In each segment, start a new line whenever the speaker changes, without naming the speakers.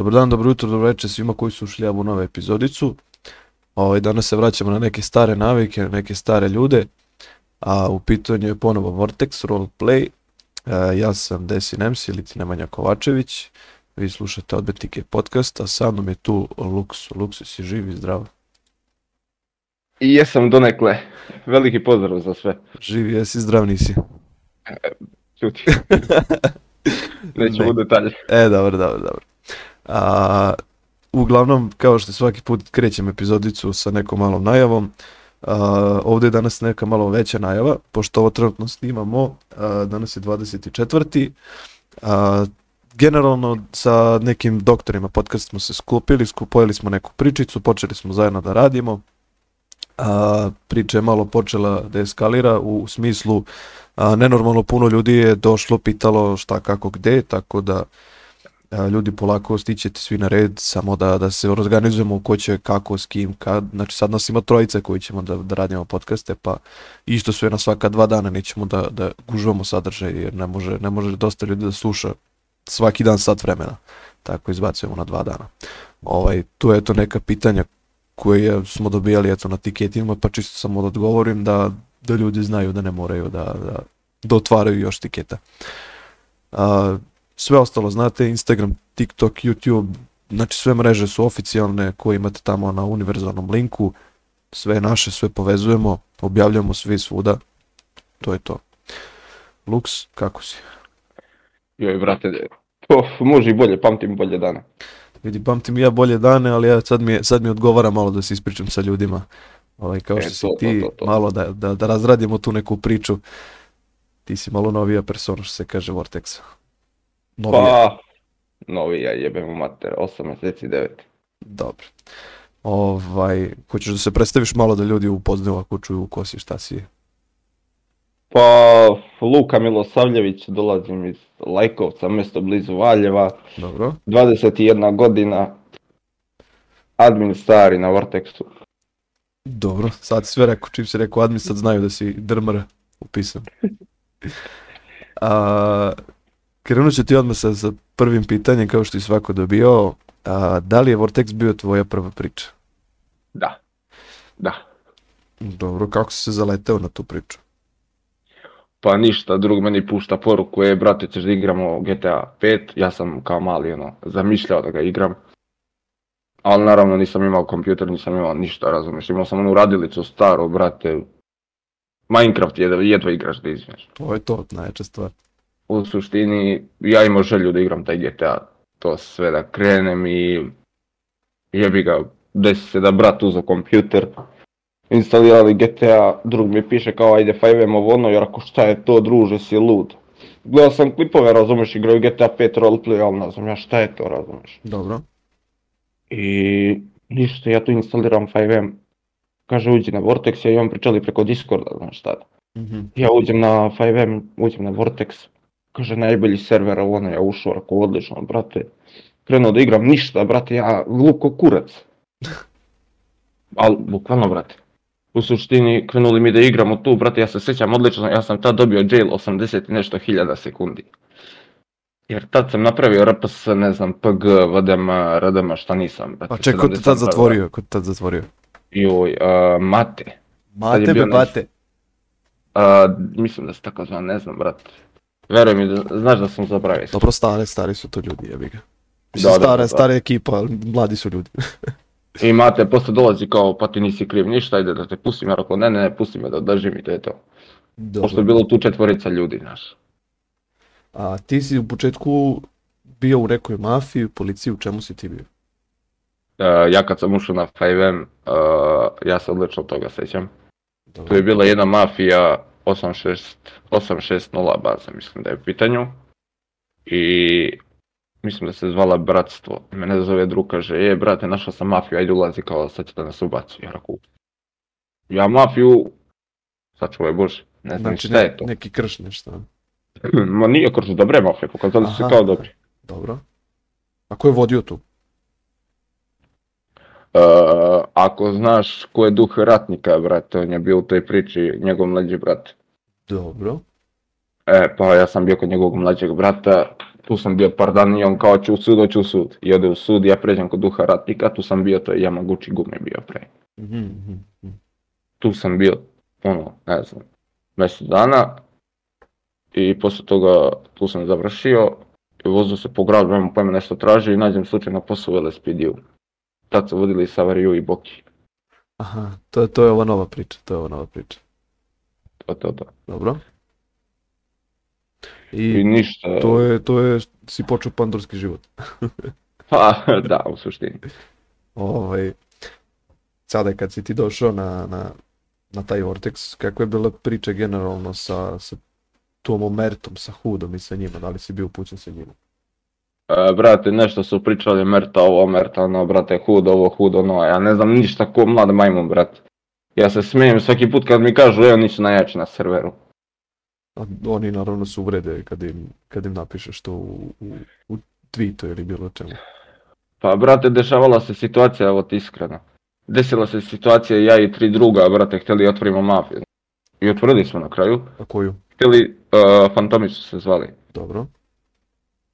Dobar dan, dobro jutro, dobro večer svima koji su ušli u novu epizodicu. Ovaj, danas se vraćamo na neke stare navike, na neke stare ljude, a u pitanju je ponovo Vortex Roleplay. E, ja sam Desin MC ili Nemanja Kovačević. Vi slušate Odbetike podcast, a sa mnom je tu Lux. Lux, si živ i zdrav?
I jesam donekle. Veliki pozdrav za sve.
Živ, jesi zdrav, nisi?
Čuti. Nećemo u detalje.
E, dobro, dobro, dobro. A, uglavnom, kao što svaki put krećem epizodicu sa nekom malom najavom, a, ovdje je danas neka malo veća najava, pošto ovo trenutno snimamo, a, danas je 24. A, generalno sa nekim doktorima podcast smo se skupili, skupojili smo neku pričicu, počeli smo zajedno da radimo, a, priča je malo počela da eskalira u smislu a, nenormalno puno ljudi je došlo, pitalo šta, kako, gde, tako da ljudi polako stićete svi na red, samo da, da se organizujemo ko će, kako, s kim, kad, znači sad nas ima trojica koji ćemo da, da radimo podcaste, pa isto sve na svaka dva dana nećemo da, da gužvamo sadržaj, jer ne može, ne može dosta ljudi da sluša svaki dan sat vremena, tako izbacujemo na dva dana. Ovaj, tu je to neka pitanja koje smo dobijali eto na tiketima, pa čisto samo da odgovorim da, da ljudi znaju da ne moraju da, da, da otvaraju još tiketa. A, sve ostalo znate, Instagram, TikTok, YouTube, znači sve mreže su oficijalne koje imate tamo na univerzalnom linku, sve naše, sve povezujemo, objavljamo svi svuda, to je to. Lux, kako si?
Joj, brate, to može i bolje, pamtim bolje dane.
Vidi, pamtim ja bolje dane, ali ja sad mi, sad mi odgovara malo da se ispričam sa ljudima. Ovaj, kao
E,
što si
to,
ti,
to, to.
malo da, da, da razradimo tu neku priču. Ti si malo novija persona, što se kaže Vortexa. Novija,
Pa, novi ja jebem u mater, 8 mjeseci, 9.
dobro. Ovaj, hoćeš da se predstaviš malo da ljudi upoznaju ako čuju ko si, šta si.
Pa, Luka Milosavljević, dolazim iz Lajkovca, mjesto blizu Valjeva,
Dobro.
21 godina, admin stari na Vortexu.
Dobro, sad sve rekao, čim si rekao admin, sad znaju da si drmar upisan. A, krenut ću ti odmah sa, sa prvim pitanjem, kao što i svako dobio. A, da li je Vortex bio tvoja prva priča?
Da, da.
Dobro, kako si se zaleteo na tu priču?
Pa ništa, drug meni pušta poruku, je brate ćeš da igramo GTA 5, ja sam kao mali ono, zamišljao da ga igram. Ali naravno nisam imao kompjuter, nisam imao ništa, razumiješ, imao sam onu radilicu staru, brate. Minecraft je jedva igraš da izmiješ.
To je to, najjača stvar.
U suštini, ja imao želju da igram taj GTA, to sve da krenem i jebi ga, desi se da brat uzeo kompjuter, instalirali GTA, drug mi piše kao ajde 5M ovo ono, jer ako šta je to druže si lud. Gledao sam klipove, razumeš, igraju GTA 5 roleplay, ali ne znam ja šta je to, razumeš.
Dobro.
I ništa, ja tu instaliram 5M, kaže uđi na Vortex, ja i on pričali preko Discorda, znaš šta.
Mhm.
Ja uđem na 5M, uđem na Vortex, kaže najbolji server, a ono, ja ušao, rekao odlično, brate. Krenuo da igram, ništa, brate, ja luko kurac. Al, bukvalno, brate. U suštini, krenuli mi da igramo tu, brate, ja se sjećam odlično, ja sam tad dobio jail 80 i nešto hiljada sekundi. Jer tad sam napravio RPS, ne znam, PG, VDM, RDM, šta nisam, brate.
Pa čekaj, ko te
70
tad zatvorio? Ko te tad zatvorio?
Joj, a, mate.
Mate be bate.
A, mislim da se tako zva, ne znam, brate. Veruj mi, da, znaš da sam zaboravio.
Dobro, stare, stari su to ljudi, jebi ga. Mislim,
Da, da,
stara,
da.
stara ekipa, ali mladi su ljudi.
I mate, posle dolazi kao, pa ti nisi kriv ništa, ajde da te pustim, ja rekao, ne, ne, ne, pusti me da držim i to je to. Pošto je bilo tu četvorica ljudi, znaš.
A ti si u početku bio u nekoj mafiji, policiji, u čemu si ti bio?
E, ja kad sam ušao na 5M, e, ja se odlično toga sećam.
Dobro.
Tu je bila jedna mafija 86, 860 baza, mislim da je u pitanju. I mislim da se zvala Bratstvo. Mene zove drug, kaže, je brate, našao sam mafiju, ajde ulazi kao sad će da nas ubaci. Ja rekao, ja mafiju, sačuvaj Bože, ne znam
Znači,
šta
ne-
je to.
neki krš nešto.
Ma nije kroz dobre mafije, pokazali su se kao dobri.
Dobro. A ko je vodio tu?
E, ako znaš ko je duh ratnika, brate, on je bio u toj priči, njegov mlađi brat.
Dobro.
E, pa ja sam bio kod njegovog mlađeg brata tu sam bio par dana i on kao ću u sud, hoću u sud. I ode u sud, ja pređem kod duha ratnika, tu sam bio, to je Yamaguchi gume bio pre.
Mhm, mhm.
Tu sam bio, ono, ne znam, mjesec dana. I poslije toga tu sam završio i vozio se po gradu, nemam pojma nešto tražio i nađem slučajno posao u LSPD-u. Tad su vodili Savariju i Boki.
Aha, to, to je ova nova priča, to je ova nova priča.
To, to, to.
Dobro.
I
I
ništa,
to je, to je, si počeo pandurski život.
pa da, u suštini.
Ovaj, sada kad si ti došao na, na, na taj Vortex, kakva je bila priča generalno sa, sa tom Omertom, sa Hudom i sa njima, da li si bio upućen sa njima?
E, brate, nešto su pričali Merta ovo, Merta ono, brate, hudo ovo, hudo ono, ja ne znam ništa ko mlad majmun, brate. Ja se smijem svaki put kad mi kažu, evo nisu najjači na serveru.
A oni naravno su uvrede kad im, kad im napišeš to u, u, u tweetu ili bilo čemu.
Pa, brate, dešavala se situacija, evo ti iskreno. Desila se situacija, ja i tri druga, brate, htjeli otvorimo mafiju. I otvorili smo na kraju.
A koju?
Htjeli, uh, Fantomi su se zvali.
Dobro.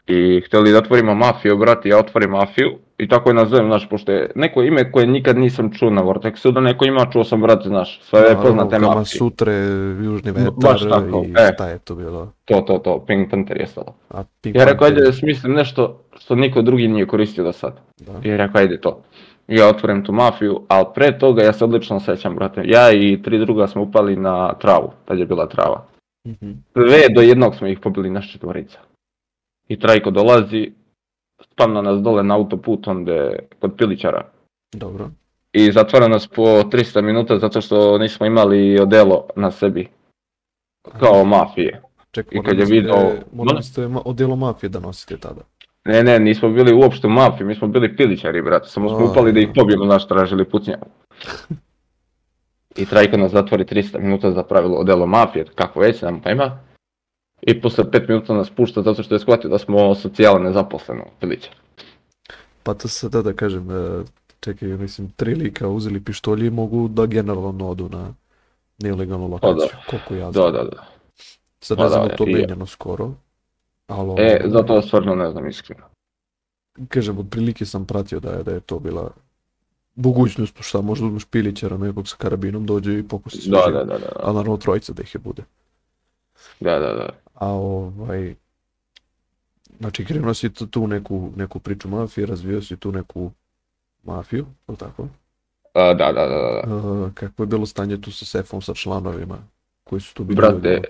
I htjeli da otvorimo mafiju, brate, ja otvorim mafiju. I tako je nazovem, znaš, pošto je neko ime koje nikad nisam čuo na Vortexu, da neko ima, čuo sam, brate, znaš, sve je poznate
Kama
mafije.
Sutre, Južni vetar
Baš tako,
i
e.
šta je to bilo?
To, to, to, Pink Panther je stalo.
A Pink
Ja rekao, ajde da smislim nešto što niko drugi nije koristio do sad.
Da.
I rekao, ajde to. Ja otvorim tu mafiju, ali pre toga ja se odlično sećam, brate. Ja i tri druga smo upali na travu, tad je bila trava.
Mhm.
Sve do jednog smo ih pobili naš četvorica. I Trajko dolazi, spamna nas dole na autoput onda kod Pilićara.
Dobro.
I zatvara nas po 300 minuta zato što nismo imali odelo na sebi. Kao mafije.
Čekaj,
I kad je video-
Morali ste odijelo mafije da nosite tada.
Ne, ne, nismo bili uopšte mafiji, mi smo bili pilićari, brate, samo smo
A.
upali da ih pobijemo, naš tražili pucnjavu. I Trajko nas zatvori 300 minuta za pravilo odelo mafije, kako već, nam pojma. I posle 5 minuta nas pušta zato što je shvatio da smo socijala nezaposleno pilićar.
Pa to sad da, da kažem, e, čekaj, mislim, tri lika uzeli pištolje i mogu da generalno odu na nelegalnu lokaciju, koliko ja znam.
Da, da, da.
Sad
Pa
ne znam
da,
to
i ja.
menjano skoro, ali
E, zato stvarno ne znam iskreno.
kažem, otprilike sam pratio da je, da je to bila mogućnost, šta možda uzmeš pilićara nekog sa karabinom, dođe i pokusi sve
Da,
živo.
da, da, da,
A naravno trojica da ih je bude.
da, da, da.
A ovaj, znači krenuo si tu, tu neku, neku priču mafije, razvio si tu neku mafiju, je tako?
A, da, da, da, da.
Uh, kako je bilo stanje tu sa sefom, sa članovima koji su tu bili
Brate?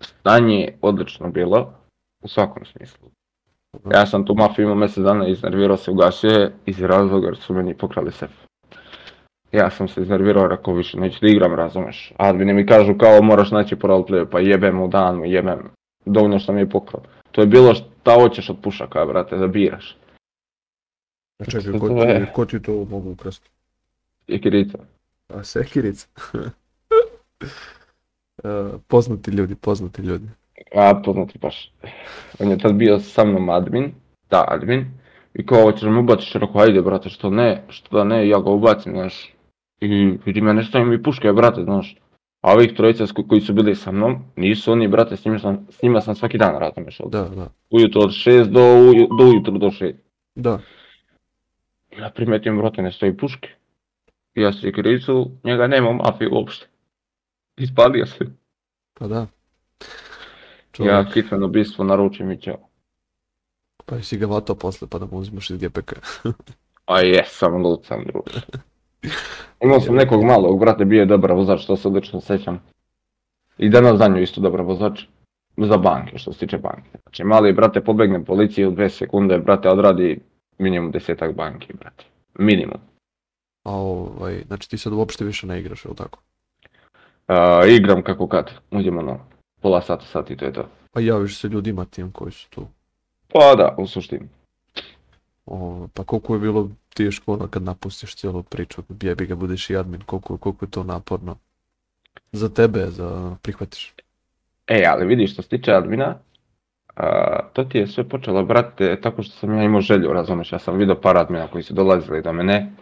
Stanje je odlično bilo, u svakom smislu. Ja sam tu mafiju imao mjesec dana, iznervirao se, ugasio je iz razloga jer su meni pokrali sef. Ja sam se iznervirao, rekao više neću da igram, razumeš. Admini mi kažu kao moraš naći po roleplayu, pa jebem u dan, jebem. Dovoljno što mi je pokrao. To je bilo šta hoćeš od pušaka, brate, da biraš.
A čekaj, ko ti, ko ti to mogu ukrasti?
I kirica.
A sekirica? Uh, poznati ljudi, poznati ljudi.
A, poznati baš. On je tad bio sa mnom admin, da, admin. I kao, hoćeš da me ubaciš, rekao, ajde, brate, što ne, što da ne, ja ga ubacim, znaš. I vidi me nešto im i puške, brate, znaš. A ovih trojica koji su bili sa mnom, nisu oni, brate, s njima sam, s njima sam svaki dan razumeš, od
Da, da,
ujutro od 6 do, uju- do ujutro do 6.
da.
Ja primetim, brate, ne stoji puške. Ja se kricu, njega nema u mafiji uopšte. Ispalio se.
Pa da.
Ja
Čovjek,
kitveno bistvo naručim i ćao.
pa jesi ga vatao posle pa da mu uzmeš iz GPK.
A jesam, lud sam. Imao sam nekog malog, brate, bio je dobar vozač, to se odlično sećam. I danas za nju isto dobar vozač. Za banke, što se tiče banke. Znači, mali, brate, pobegne policiji u dve sekunde, brate, odradi minimum desetak banki, brate. Minimum.
A ovaj, znači ti sad uopšte više ne igraš, jel tako?
A, igram kako kad, uđemo na pola sata, sat i to je to.
Pa javiš se ljudima tim koji su tu.
Pa da, u suštini.
O, pa koliko je bilo teško ono kad napustiš cijelu priču, jebi ga budeš i admin, koliko, koliko je to naporno. Za tebe, za prihvatiš.
E, ali vidiš što se tiče admina, a, to ti je sve počelo, brate, tako što sam ja imao želju, razumeš, ja sam vidio par admina koji su dolazili do mene.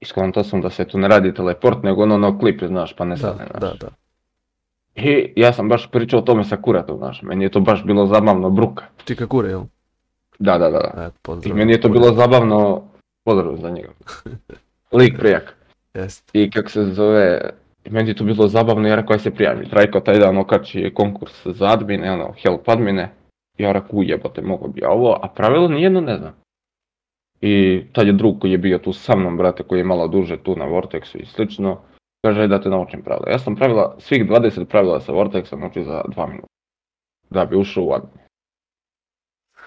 I skontao sam da se tu ne radi teleport, nego ono no klip, znaš, pa ne
Da,
sad,
da, da.
I ja sam baš pričao o tome sa kuratom, znaš, meni je to baš bilo zabavno, bruka.
Čika kure, jel?
Da, da, da, da.
Eto,
I
pozdrav.
meni je to bilo zabavno, pozdrav za njega. Lik prijak.
Jeste.
I kako se zove, i meni je to bilo zabavno, ja rekao aj se prijavi. Trajko taj dan okači konkurs za admine, ono, help admine. Ja rekao ujebote, mogo bi ja ovo, a pravilo nijedno ne znam. I tad je drug koji je bio tu sa mnom, brate, koji je malo duže tu na Vortexu i slično, kaže da te naučim pravila. Ja sam pravila, svih 20 pravila sa Vortexa naučio za 2 minuta. Da bi ušao u admin.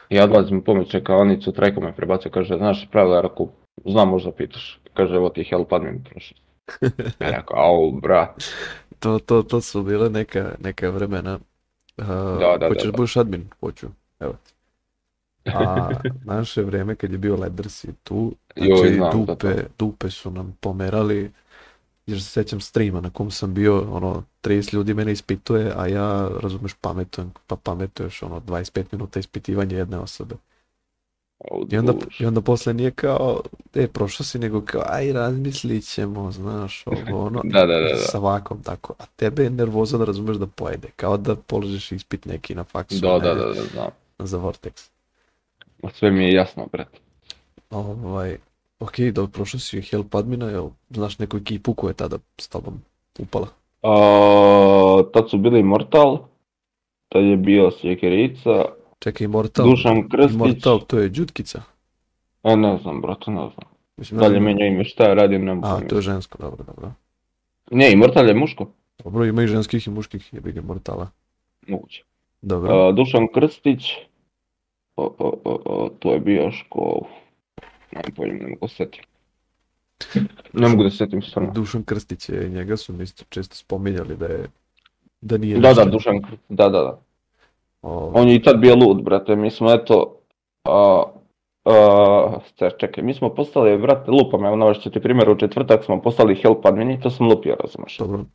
I ja odlazim u pomoć čekavanicu, Trajko me prebacio, kaže, znaš pravila, ja znam možda pitaš. Kaže, evo ti help admin prošao. Ja rekao, au, brat.
To, to, to su bile neka, neka vremena. Uh,
Da, da,
hoćeš
da,
da budeš admin? Hoću. Evo ti. A naše vrijeme kad je bio Leders i tu,
Joj,
znači
znam za
dupe, dupe su nam pomerali, jer se sjećam streama na kom sam bio, ono, 30 ljudi mene ispituje, a ja, razumeš, pametujem, pa pametuješ, ono, 25 minuta ispitivanja jedne osobe. I onda, i onda posle nije kao, e, prošao si, nego kao, aj, razmislit ćemo, znaš, ovo, ono,
Da, da, da, da.
sa vakom tako, a tebe je nervoza da razumeš da pojede, kao da položiš ispit neki na faksu,
Da,
ne,
da, da, da, znam.
za Vortex.
Sve mi je jasno, brate.
Ovaj, ok, da prošao si help admina, jel znaš neku ekipu koja je tada s tobom upala?
A, tad su bili Mortal, tad je bio Sjekerica,
Čekaj, Immortal,
Dušan Krstić,
Immortal, to je Đutkica.
a ne znam, brate, ne znam.
Mislim,
Dalje
znam-
menjao ime, šta je radio, nemam
A, to je žensko, dobro, dobro.
Ne, Immortal je muško,
Dobro, ima i ženskih i muških, jebi ga Immortala.
moguće.
Dobro,
A, Dušan Krstić, o, o, o, o, to je bio škol, pojma, ne mogu se setim. Ne mogu da se setim stvarno.
Dušan Krstić je, njega su mi isto često spominjali da je, da nije
Da, da,
ništa.
Dušan Krstić, da, da, da.
Ovaj,
On je i tad bio lud, brate, mi smo eto, a, a, ste- čekaj, mi smo postali, brate, lupam, evo navest ću ti primjer, u četvrtak smo postali help admini, to sam lupio, razumeš.
dobro,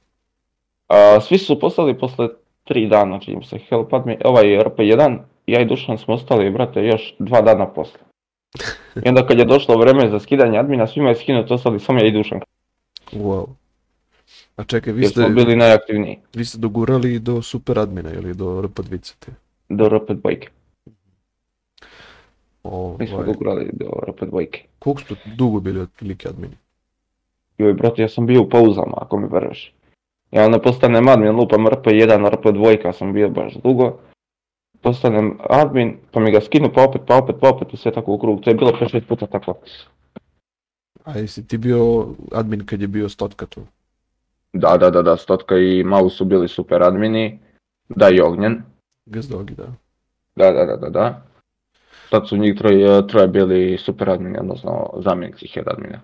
A, svi su postali posle tri dana, čini se, help admin, ovaj RP1, ja i Dušan smo ostali, brate, još dva dana posle. I onda kad je došlo vreme za skidanje admina, svima je skinuto, ostali samo ja i Dušan,
wow. A čekaj, vi
jer
ste,
bili najaktivniji,
vi ste dogurali do super admina ili do RP20?
do RP dvojke. Mi smo
Ovaj,
dogurali do RP dvojke.
koliko ste dugo bili otprilike admini?
Joj, brate, ja sam bio u pauzama, ako mi veruješ. Ja onda postanem admin, lupam RP1, RP2, sam bio baš dugo. Postanem admin, pa mi ga skinu, pa opet, pa opet, pa opet i sve tako u krug. To je bilo 5-6 puta tako.
A jesi ti bio admin kad je bio Stotka tu?
Da, da, da, da, Stotka i Mau su bili super admini. Da i Ognjen.
Gazdogi, da.
Da, da, da, da, da. Tad su njih troje, troje bili super admini, odnosno zamjenici head admina.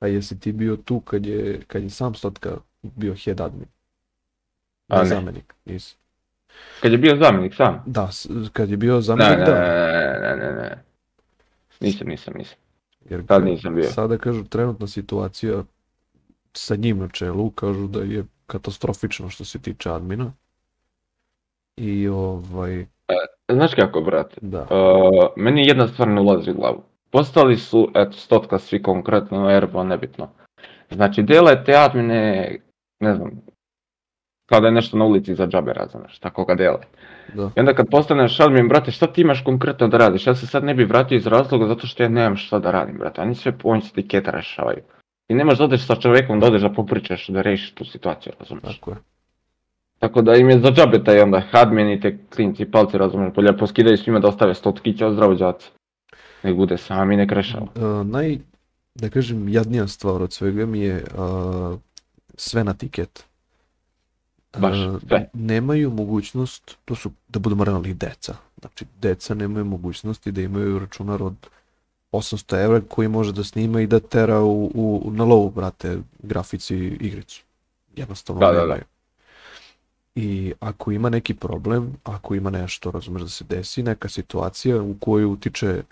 A jesi ti bio tu kad je, kad je sam Stotka bio head admin?
A,
Ne
ne.
zamjenik, nisi.
Kad je bio zamjenik sam?
Da, kad je bio zamjenik,
ne,
da.
ne, ne, ne, ne. Nisam, nisam, nisam.
Jer
Tad nisam bio.
Sada kažu trenutna situacija sa njim na čelu, kažu da je katastrofično što se tiče admina. I ovaj,
Znaš kako, brate?
da,
Uh, meni jedna stvar ne ulazi u glavu. Postali su, eto, stotka svi konkretno, Erbo, nebitno. Znači, dele te admine, ne znam, kao da je nešto na ulici za džabe, razumeš, tako ga dele.
da.
I onda kad postaneš admin, brate, šta ti imaš konkretno da radiš? Ja se sad ne bi vratio iz razloga zato što ja nemam šta da radim, brate. Oni sve oni se tiketa rešavaju. I nemaš da odeš sa čovekom, da odeš da popričaš, da rešiš tu situaciju, razumeš?
Tako je.
Tako da im je za džabe taj onda admin i te klinci i palci, razumeš, bolje poskidaju svima da ostave stotkića od zdravo đaci. Nek bude sami, nek rešava.
Uh, naj, da kažem, jadnija stvar od svega mi je uh, sve na tiket.
Baš,
Uh,
sve.
Nemaju mogućnost, to su, da budemo realni, deca. Znači, deca nemaju mogućnosti da imaju računar od 800 evra koji može da snima i da tera u, u, na lovu, brate, grafici igricu. Jednostavno
Da, da, da.
I ako ima neki problem, ako ima nešto, razumeš da se desi, neka situacija u kojoj utiče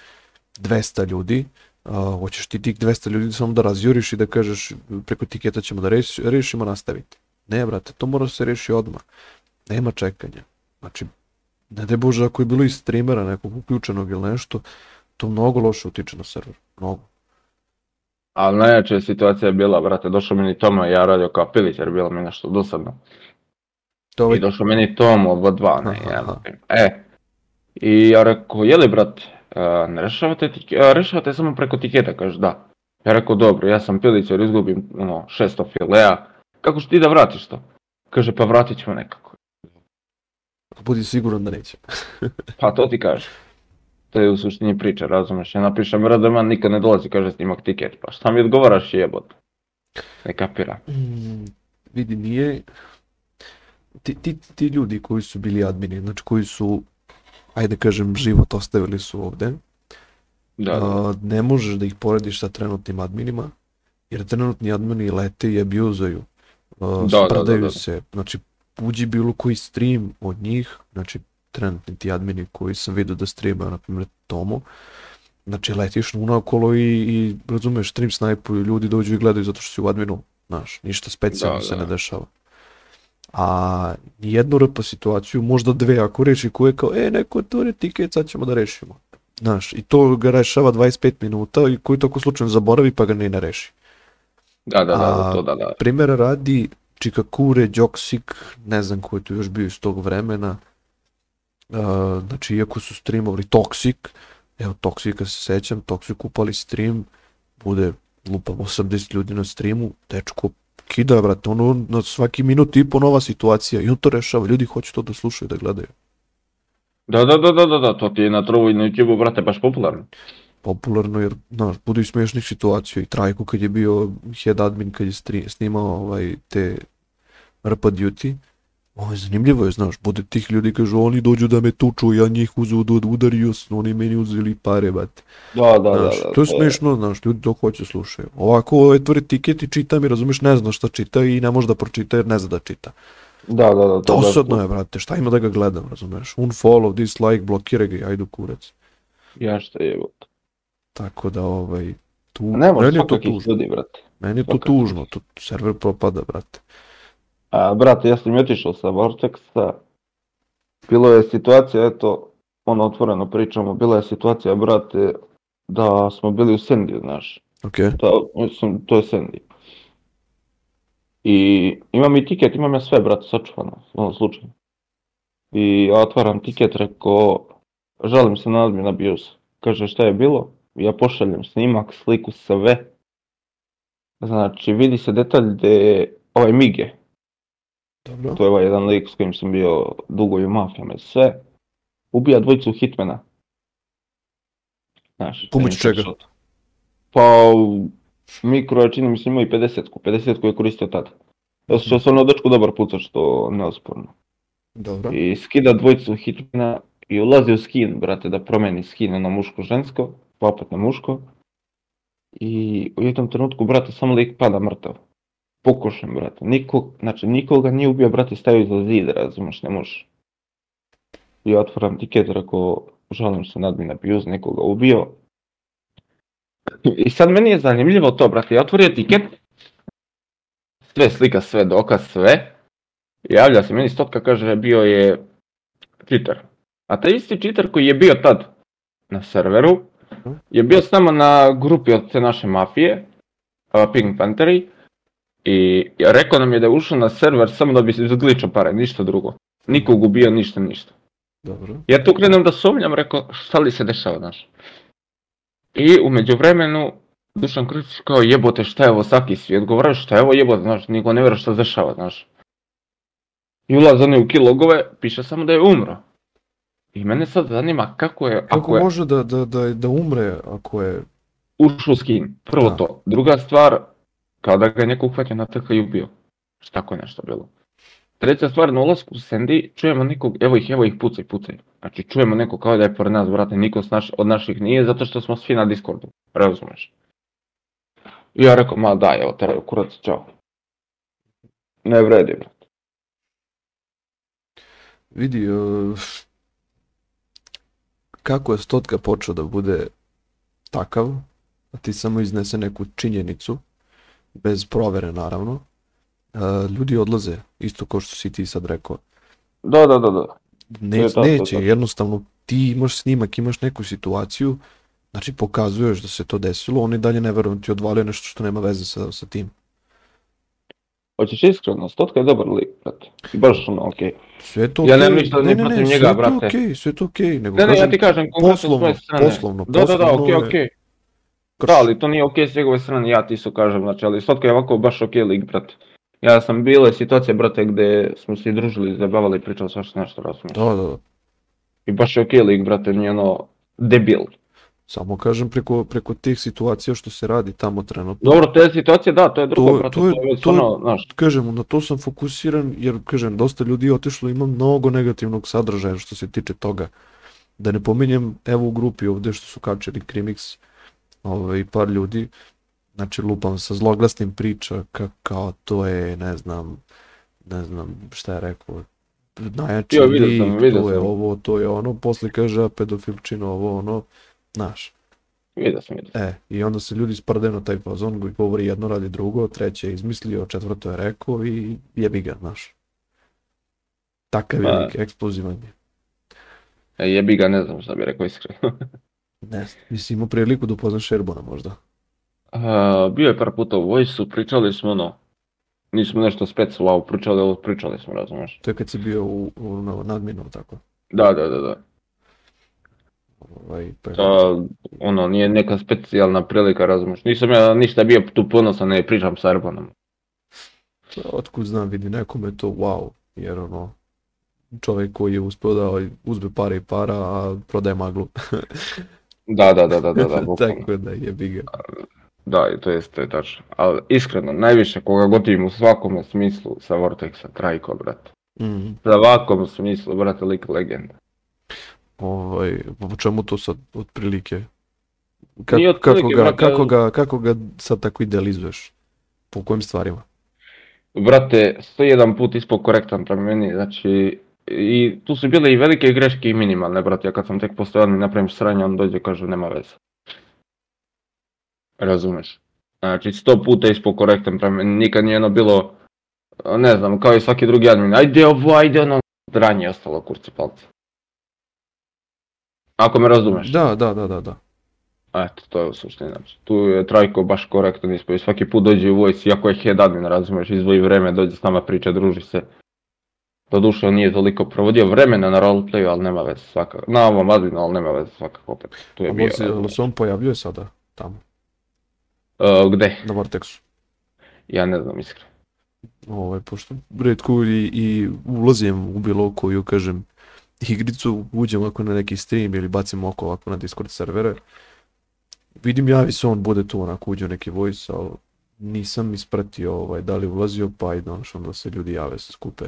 200 ljudi, a, hoćeš ti tih 200 ljudi samo da razjuriš i da kažeš preko tiketa ćemo da reš, rešimo, nastaviti. Ne, brate, to mora da se reši odmah. Nema čekanja. Znači, ne daj Bože, ako je bilo iz streamera nekog uključenog ili nešto, to mnogo loše utiče na server. Mnogo.
Ali najjača je situacija bila, brate, došao mi ni Toma i ja radio kao pilić jer bilo mi nešto dosadno.
To ovaj...
I došao meni Tomo od dva, ne,
Aha, aha.
E, i ja rekao, jeli brat, a, ne rešavate, a, rešavate samo preko tiketa, kaže da. Ja rekao, dobro, ja sam pilić jer izgubim ono, 600 filea, kako ćeš ti da vratiš to? Kaže, pa vratit ćemo nekako.
Budi siguran da neće.
Pa to ti kaže. To je u suštini priča, razumeš? Ja napišem Radoman, nikad ne dolazi, kaže snimak tiket. Pa šta mi odgovaraš jebot? Ne kapira.
Mm, vidi, nije... Ti, ti, ti ljudi koji su bili admini, znači koji su, ajde kažem, život ostavili su ovde,
Da, da.
a, ne možeš da ih porediš sa trenutnim adminima, jer trenutni admini lete i abuzaju. Uh,
Da, da,
sprdaju
da, da.
se, znači uđi bilo koji stream od njih, znači trenutni ti admini koji sam vidio da streamaju, na primjer Tomo, znači letiš unakolo i, i razumeš, stream snajpuju, ljudi dođu i gledaju zato što si u adminu, znaš, ništa specijalno
Da,
se
da.
ne dešava. A jednu rp situaciju, možda dve, ako reši ko je kao, e, neko otvori tiket, sad ćemo da rešimo. Znaš, i to ga rešava 25 minuta i koji tako slučajno zaboravi pa ga ne ne reši.
Da, da, da,
a-
to da, da.
Primjera radi Čikakure, Đoksik, ne znam ko je tu još bio iz tog vremena. Uh, znači, iako su streamovali Toxic, evo Toxika se sećam, Toxic upali stream, bude lupam 80 ljudi na streamu, dečko kida, brate, ono na svaki minut i po nova situacija i on to rešava, ljudi hoće to da slušaju, da gledaju.
Da, da, da, da, da, da, to ti je na trovu i na YouTube, brate, baš popularno.
Popularno jer, znaš, bude i smiješnih situacija i Trajko kad je bio head admin kad je stri, snimao ovaj, te RP duty, ovo je zanimljivo je, znaš, bude tih ljudi kažu oni dođu da me tuču, ja njih uzu da udario, oni meni uzeli pare, bate.
Da, da,
Znaš, to je smiješno, znaš, ljudi to hoće slušaju. Ovako, otvori tiket i čita mi, razumeš, ne zna šta čita i ne može da pročita jer ne zna da čita.
Da, da, da. to
Dosadno je, brate, šta ima da ga gledam, razumeš? Unfollow, dislike, blokiraj ga i ajde u kurac.
Ja šta je, jebot.
Tako da, ovaj, tu,
Ne može
meni je to tužno.
ljudi, brate.
Meni je to tužno, to server propada, brate.
A, brate, ja sam i otišao sa Vortexa. Bilo je situacija, eto, ono otvoreno pričamo, bila je situacija, brate, da smo bili u Sandy, znaš.
Ok,
To, mislim, to je Sandy. I imam i tiket, imam ja sve, brate, sačuvano, ono slučajno. I ja otvaram tiket, rekao, žalim se na admin abuse. Kaže šta je bilo? Ja pošaljem snimak, sliku, sve. Znači, vidi se detalj gdje je ovaj Mige,
dobro.
to je ovaj jedan lik s kojim sam bio dugo i u mafijama i sve, ubija dvojicu hitmana. Znaš,
Pomoću
sa
čega?
shot. Pa, mikro je čini mi se imao i 50-ku, 50-ku je koristio tada. Ja sam se ono dečku dobar pucač, što neosporno.
Dobro.
I skida dvojicu hitmana i ulazi u skin, brate, da promeni skin na muško-žensko, pa opet na muško. I u jednom trenutku, brate, samo lik pada mrtav. Pokošen, brate. Nikog, znači, nikoga nije ubio, brate, stavio za zid, razumeš, ne možeš. I ja otvaram tiket, rekao, žalim se nad admin abuse, nekoga ubio. I sad meni je zanimljivo to, brate, ja otvorio tiket, sve slika, sve dokaz, sve. Javlja se meni stotka, kaže, bio je cheater. A taj isti cheater koji je bio tad na serveru, je bio s nama na grupi od te naše mafije, Pink Pantheri, i rekao nam je da je ušao na server samo da bi se zgličao pare, ništa drugo. Nikog ubio, ništa, ništa.
Dobro.
Ja tu krenem da sumnjam, rekao, šta li se dešava, znaš. I u međuvremenu, Dušan Krstić kao jebote šta je ovo Saki svi odgovaraju šta je ovo jebote, znaš, niko ne vjeruje šta se dešava, znaš. I ulaze oni u kilogove, piše samo da je umro. I mene sad zanima kako je,
Kako
ako je
može da, da, da, da umre ako je...
ušao skin, prvo
Da.
to. Druga stvar, kao da ga je neko uhvatio na TK i ubio. Šta tako je nešto bilo. Treća stvar, na ulasku u Sandy čujemo nekog, evo ih, evo ih, pucaj, pucaj. Znači čujemo neko kao da je pored nas, brate, niko naš, od naših nije, zato što smo svi na Discordu, razumeš. I ja rekao, ma daj, evo, teraju kurac, čao. Ne vredi, brate.
Vidi, uh, kako je stotka počeo da bude takav, a ti samo iznese neku činjenicu, bez provere naravno, uh, ljudi odlaze, isto kao što si ti sad rekao.
Da, da, da, da.
Ne,
To je to, to
neće,
to.
jednostavno ti imaš snimak, imaš neku situaciju, znači pokazuješ da se to desilo, oni dalje ne verujem ti odvalio nešto što nema veze sa, sa tim.
Hoćeš iskreno, Stotka je dobar lik, brate. I baš ono, okej.
Sve to
Ja nemam ništa ni
ne, ne,
protiv
ne,
njega,
sve je to
brate.
okej, sve je to okej, nego
Ne, ne, ja
kažem,
ti kažem
poslovno,
strane.
poslovno,
Da, da, da,
poslovno
okej,
je
okej.
krš.
Da, ali to nije okej s njegove strane, ja ti isto kažem, znači, ali Stotka je ovako baš okej lik, brate. Ja sam bile situacije, brate, gdje smo se družili, zabavali pričali svašta nešto, razumiješ.
Da, da, da.
I baš je okej lik, brate, nije ono, debil.
Samo kažem preko, preko tih situacija što se radi tamo trenutno.
Dobro, te situacije, da, to je drugo,
To-
brate,
to
to
je- to je-
ono, znaš,
Kažem, na to sam fokusiran jer, kažem, dosta ljudi je otišlo, ima mnogo negativnog sadržaja što se tiče toga. Da ne pominjem, evo u grupi ovdje što su kačili Krimix, ovaj, par ljudi, znači lupam sa zloglasnim priča ka, kao to je, ne znam, ne znam šta je rekao, najjači
Jo, vidio
lik,
sam, vidio
to je
sam.
ovo, to je ono, posle kaže pedofilčino, ovo, ono, znaš.
vidio sam, vidio sam.
E, i onda se ljudi sprdaju na taj fazon, koji govori jedno radi drugo, treće je izmislio, četvrto je rekao i jebi ga, znaš. Takav je
Ma.
lik, eksplozivan je.
E, jebi ga, ne znam šta bi rekao iskreno.
Ne znam, nisi imao priliku da upoznaš Erbona možda.
A, bio je par puta u Vojsu, pričali smo ono, nismo nešto spec wow pričali, ali pričali smo, razumiješ.
To je kad si bio u, u na, nadminu, tako.
Da, da, da, da.
Ovaj, pa,
ono, nije neka specijalna prilika, razumiješ. Nisam ja ništa bio tu ponosan, ne pričam sa Erbanom.
otkud znam, vidi, nekome je to wow, jer ono, čovjek koji je uspio da uzme pare i para, a prodaje maglu.
Da, da, da, da, da, da,
tako da jebi ga.
Da, to jest, to je tačno. Ali iskreno, najviše koga gotivim u svakome smislu sa Vortexa, Trajko, brate.
Mm.
Za svakom smislu, brate, lik legenda.
Ovaj, po čemu to sad otprilike? Ka-
Nije otprilike,
kako, ga,
brate,
kako, ga, kako ga sad tako idealizuješ? Po kojim stvarima?
Brate, 101 put ispod korektan prema meni, znači, i tu su bile i velike greške i minimalne, brate, ja kad sam tek postojan i napravim sranje, on dođe kaže nema veze. Razumeš? Znači, 100 puta ispod korektan prema meni, nikad nije ono bilo, ne znam, kao i svaki drugi admin, ajde ovo, ajde ono, dranje je ostalo kurci palca. Ako me razumeš.
Da, da, da, da, da.
Eto, to je u suštini, znači, tu je Trajko baš korektan ispod i svaki put dođe u vojci, iako je head admin, razumeš, izdvoji vreme, dođe s nama priča, druži se. Doduše on nije toliko provodio vremena na roleplayu, ali nema veze svakako. Na ovom adminu, ali nema veze svakako opet. Tu je
A
bio.
Ali se on pojavljuje sada tamo,
Uh, gde?
na Vortexu.
Ja ne znam iskreno.
Ovaj, pošto redko i, i ulazim u bilo koju, kažem, igricu, uđem ovako na neki stream ili bacim oko ovako na Discord servere. Vidim javi se on, bude tu onako uđe u neki voice, ali nisam ispratio ovaj, da li ulazio, pa i znaš, onda se ljudi jave, se skupe.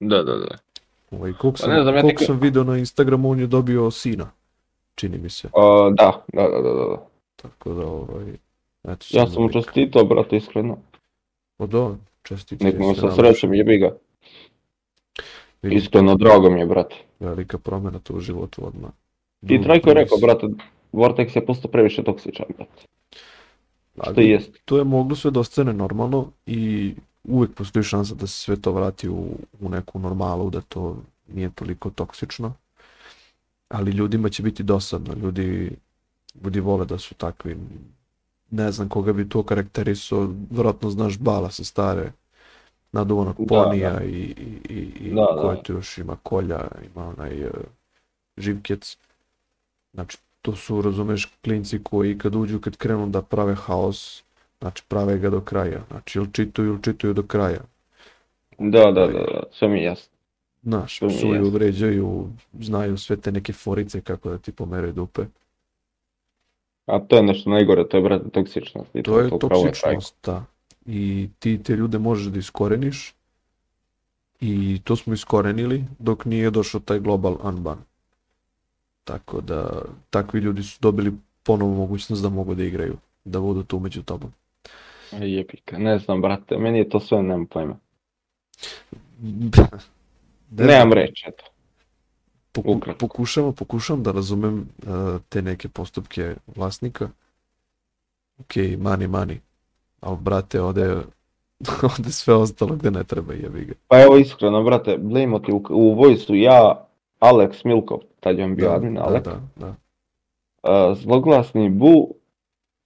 Da, da, da.
Ovaj, koliko
Pa
sam,
ne znam, ja
koliko
tek-
sam video na Instagramu, on je dobio sina, čini mi se.
Uh, da, da, da, da, da.
Tako da, ovaj, eto,
Ja sam mu čestitao, brate, iskreno.
O da, čestitke.
Nek mu
se
sa srećem jebi ga. Iskreno, drago mi je, brate.
Velika promjena tu u životu odmah.
I Trajko je rekao, brate, Vortex je postao previše toksičan, brate. Što
Ali
i jest.
To je moglo sve da ostane normalno i uvijek postoji šansa da se sve to vrati u, u neku normalu, da to nije toliko toksično. Ali ljudima će biti dosadno, ljudi, ljudi vole da su takvi. Ne znam koga bi to karakterisao, vjerojatno znaš Bala sa stare, naduvanog
Da,
ponija i, i, i, i
Da, da.
je tu još ima kolja, ima onaj uh, živkec. Znači, to su, razumeš, klinci koji kad uđu, kad krenu da prave haos, znači prave ga do kraja. Znači, ili čituju, ili čituju do kraja.
Da, da, da, da, sve mi jasno.
Znaš,
To
psuju, vređaju, znaju sve te neke forice kako da ti pomeraju dupe.
A to je nešto najgore, to je, brate, toksičnost. I
To je toksičnost, da. I ti te ljude možeš da iskoreniš i to smo iskorenili dok nije došao taj global unban. Tako da takvi ljudi su dobili ponovo mogućnost da mogu da igraju, da budu tu među tobom.
Jebika, ne znam, brate, meni je to sve, nemam pojma.
Ne
Nemam reći, eto.
poku- pokušavam, pokušavam da razumem uh, te neke postupke vlasnika. Ok, money, money. Ali brate, ode, ode sve ostalo gde ne treba jebi ga.
Pa evo iskreno, brate, blejmo ti u, u vojsu ja, Alex Milkov, tad je on bio
Da,
admin,
da,
Alex,
da, da.
uh, zloglasni Bu,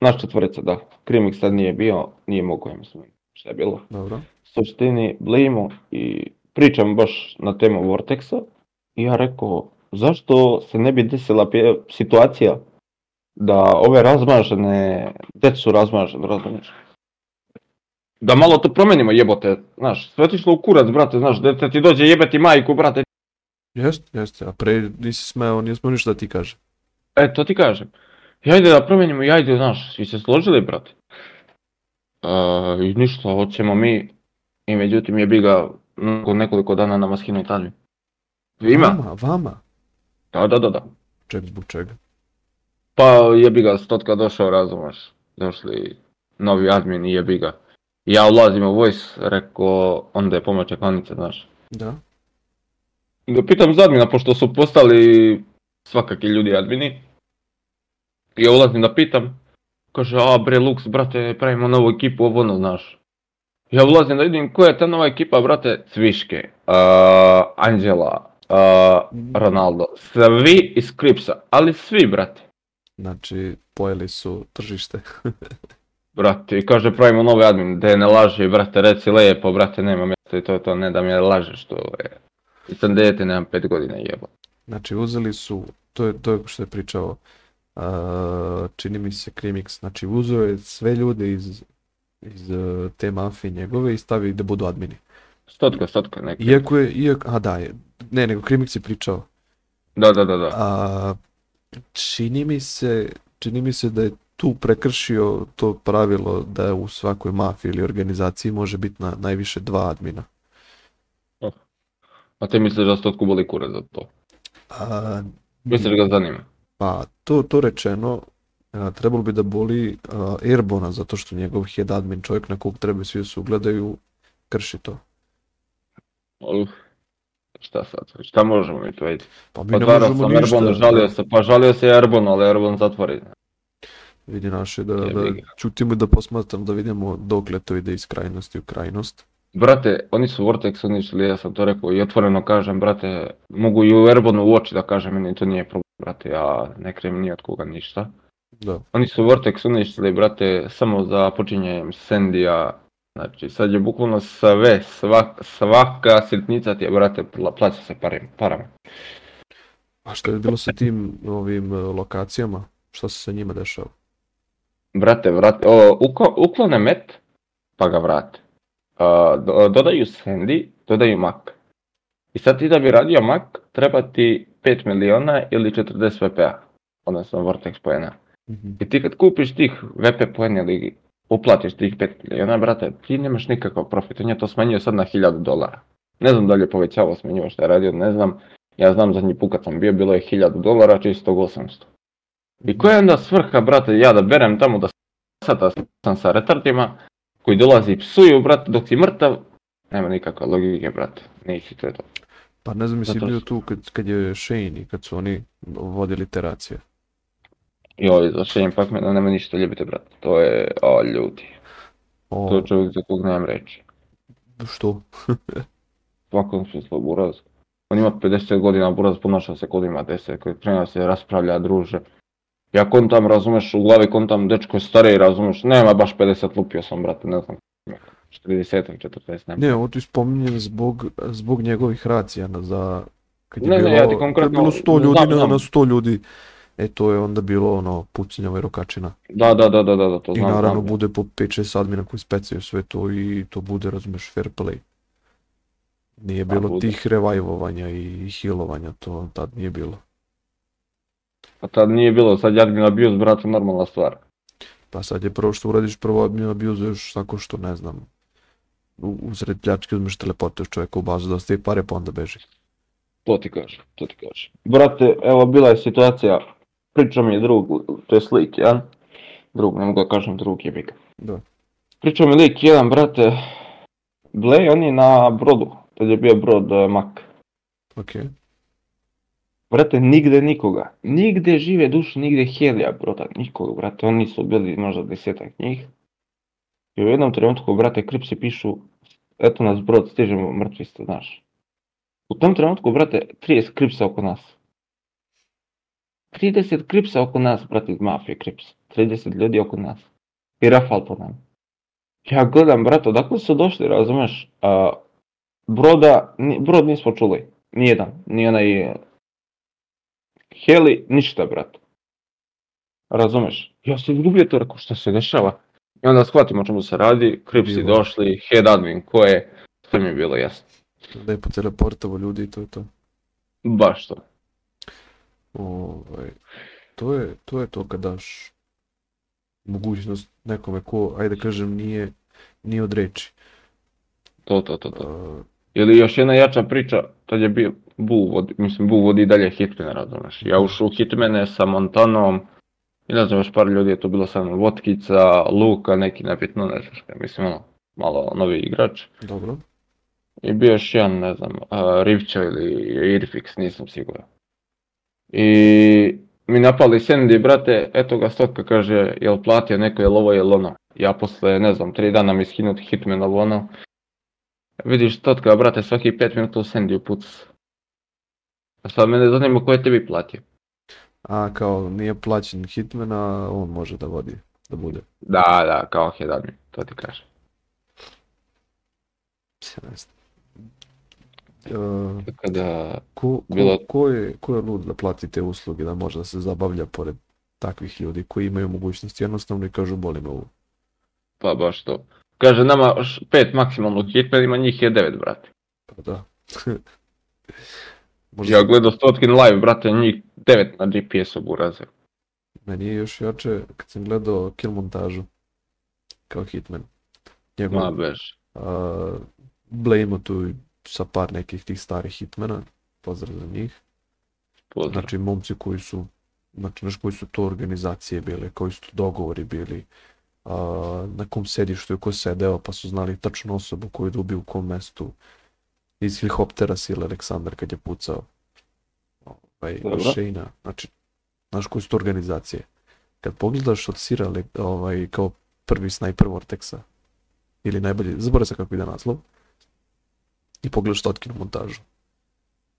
naš četvorica, da, Krimix tad nije bio, nije mogao, ja mislim. šta je bilo.
Dobro.
suštini blejimo i pričam baš na temu Vortexa i ja rekao zašto se ne bi desila situacija da ove razmažene, decu razmažene, razumiješ? Da malo to promenimo jebote, znaš, sve ti u kurac, brate, znaš, dete ti dođe jebeti majku, brate,
Jeste, jeste, a pre nisi smeo, nije smeo ništa da ti kaže.
E, to ti kažem. I ajde da promenimo i ajde, znaš, svi se složili, brate. E, I ništa, hoćemo mi. I međutim je biga nekoliko dana na maskinu Italiju. Ima?
Vama, vama.
Da, da, da, da.
Ček, zbog čega?
Pa je biga stotka došao, razumeš. Došli novi admin i je Ja ulazim u voice, rekao, onda je pomoć čekanice, znaš.
Da.
I ga pitam za admina, pošto su postali svakaki ljudi admini. I ja ulazim da pitam. Kaže, a bre Lux, brate, pravimo novu ekipu, ovo ono, znaš. Ja ulazim da vidim koja je ta nova ekipa, brate, Cviške, uh, Anđela, uh, Ronaldo, svi iz Kripsa, ali svi, brate.
Znači, pojeli su tržište.
Brate, i kaže pravimo novi admin, da ne laže, brate, reci lepo, brate, nema mjesta i to je to, ne da mi lažeš, to je. I sam dete, nemam pet godina jebo.
Znači, uzeli su, to je to je što je pričao, uh, čini mi se Krimix, znači uzeo je sve ljude iz, iz uh, te mafije njegove i stavi da budu admini.
Stotka, stotka, neki.
Iako je, iako, a da je, ne, nego Krimix je pričao,
Da, da, da, da.
a čini mi se, čini mi se da je tu prekršio to pravilo da u svakoj mafiji ili organizaciji može biti na najviše dva admina.
A ti misliš da stotku boli kurac za to?
A,
Misliš da ga zanima?
Pa, to, to rečeno, trebalo bi da boli a, Airbona, zato što njegov head admin, čovjek na kog treba svi da se ugledaju, krši to.
Uf, šta sad, šta možemo mi to vidjeti?
Pa mi
Pa
ne
dvarao
možemo ništa.
Erbonu, žalio se, pa žalio se Erbon, ali Erbon zatvori.
Vidi naše da, da čutimo i da posmatram da vidimo dokle to ide iz krajnosti u krajnost.
Brate, oni su Vortex uništili, ja sam to rekao i otvoreno kažem, brate, mogu i u u oči da kažem, meni to nije problem, brate, ja ne krijem ni od koga ništa.
Da.
Oni su Vortex uništili, brate, samo za počinjenjem Sendija, znači sad je bukvalno sve, svak, svaka sitnica ti je, brate, pla- plaća se parim, parama.
A što je bilo sa tim ovim e, lokacijama? Šta se sa njima dešava?
Brate, vrate, o, uko- uklone met, pa ga vrate. A, do- dodaju Sandy, dodaju Mac. I sad ti da bi radio Mac, treba ti 5 miliona ili 40 VP-a, odnosno Vortex poena.
Mhm.
I ti kad kupiš tih VP poena ili uplatiš tih 5 miliona, brate, ti nemaš nikakav profit. On je to smanjio sad na 1000 dolara. Ne znam da li je povećavao, smanjivao šta je radio, ne znam. Ja znam zadnji put kad sam bio, bilo je 1000 dolara, čistog 800. I koja je onda svrha, brate, ja da berem tamo da sata sam sa retardima, koji dolazi i psuju, brate, dok si mrtav, nema nikakve logike, brate, nisi to je to.
Pa ne znam
Zato
bio tu kad, kad je Shane i kad su oni vodili teracije.
Ovaj za Shane Pacmana nema ništa ljubite, brate, to je, o ljudi,
O,
to je čovjek za kog nemam reći.
što?
svakom smislu buraz. On ima 50 godina, buraz ponaša se kod ima 10, koji prema se raspravlja, druže. Ja kontam, razumeš, u glavi kontam, dečko je stariji, razumeš, nema baš 50, lupio sam, brate, ne znam, 40, 40, nema.
Ne, ovo ti spominjem zbog, zbog njegovih racija na, za... Kad je
Ne, ne,
bilo,
ja ti
kad je
konkretno
bilo 100 ljudi
znam,
na,
znam.
na 100 ljudi. E to je onda bilo ono pucanje rokačina.
Da, da, da, da, da, da, to
I
znam,
naravno
znam.
bude po 5-6 admina koji specaju sve to i to bude, razumeš, fair play. Nije
Pa
bilo tih revajvovanja i healovanja, to tad nije bilo.
A tad nije bilo, sad Jadmin abuse, brate, normalna stvar.
Pa sad je prvo što uradiš, prvo admin abuzuješ tako što, ne znam, u- usred pljačke uzmeš teleportuješ čovjeka u bazu da ostaje pare pa onda beži.
To ti kažem, to ti kažem. Brate, evo bila je situacija, priča mi je drug, to je slik, ja? Drug, ne mogu da kažem drug je
Da.
Pričao mi lik jedan, brate, Blej, on je na brodu, tad je bio brod eh, Mak.
Ok.
Brate, nigde nikoga, nigde žive duše, nigde helija broda, nikoga, brate, oni su bili možda desetak njih. I u jednom trenutku, brate, kripsi pišu, eto nas brod, stižemo, mrtvi ste, znaš. U tom trenutku, brate, 30 kripsa oko nas. 30 kripsa oko nas, brate, iz mafije krips. 30 ljudi oko nas. I rafal po nam. ja gledam, brate, odakle su došli, razumeš, a, broda, brod nismo čuli, nijedan, ni onaj heli, ništa, brate. Razumeš? Ja se izgubio to, rekao, šta se dešava? I onda shvatimo o čemu se radi, kripsi došli, head admin, ko je, sve mi je bilo jasno.
Lepo teleportovo ljudi i to je to.
Baš to.
Ovaj, to je, to je to kad daš mogućnost nekome ko, ajde kažem, nije, nije od reči.
To, to, to, to.
Uh,
Ili još jedna jača priča, tad je bio Bull vodi, mislim Bull vodi i dalje Hitmana, razumeš. Ja ušao u Hitmane sa Montanom, i ne znam još par ljudi je to bilo sa mnom, Votkica, Luka, neki nebitno, ne znam šta, mislim ono, malo novi igrač.
dobro.
I bio još jedan, ne znam, uh, Rivča ili Irfix, nisam siguran. I mi napali Sandy, brate, eto ga stotka kaže, jel platio neko, jel ovo, jel ono. Ja posle, ne znam, tri dana mi skinut Hitmana ono. Vidiš stotka, brate, svaki pet minuta u Sandy puca. A sad mene zanima ko je tebi platio.
A kao nije plaćen Hitman, a on može da vodi, da bude.
Da, da, kao head admin, to ti kažem.
Ja ne znam. Uh,
Tako da,
ko, ko,
Bilo-
ko, je, ko je lud da plati te usluge, da može da se zabavlja pored takvih ljudi koji imaju mogućnost jednostavno i kažu boli me ovo.
pa baš to. Kaže nama pet maksimalno Hitman, ima njih je devet, brate.
Pa da. Možda
Ja gledao Stotkin live, brate, njih devet na GPS-u buraze.
Meni je još jače kad sam gledao kill montažu kao Hitman. Njegov
Ma bež.
uh, Blame tu sa par nekih tih starih Hitmana, pozdrav za njih.
Pozdrav.
Znači momci koji su, znači znaš koji su to organizacije bile, koji su to dogovori bili, a, na kom sedištu je ko sedeo, pa su znali tačnu osobu koju da ubiju u kom mestu. Iz helikoptera sile Aleksandar kad je pucao. Ovaj. Shayna, znači, znaš koji su to organizacije. Kad pogledaš od Sira ovaj, kao prvi snajper Vortexa, ili najbolji, zaboravim se kako ide naslov, i pogledaš Totkinu montažu.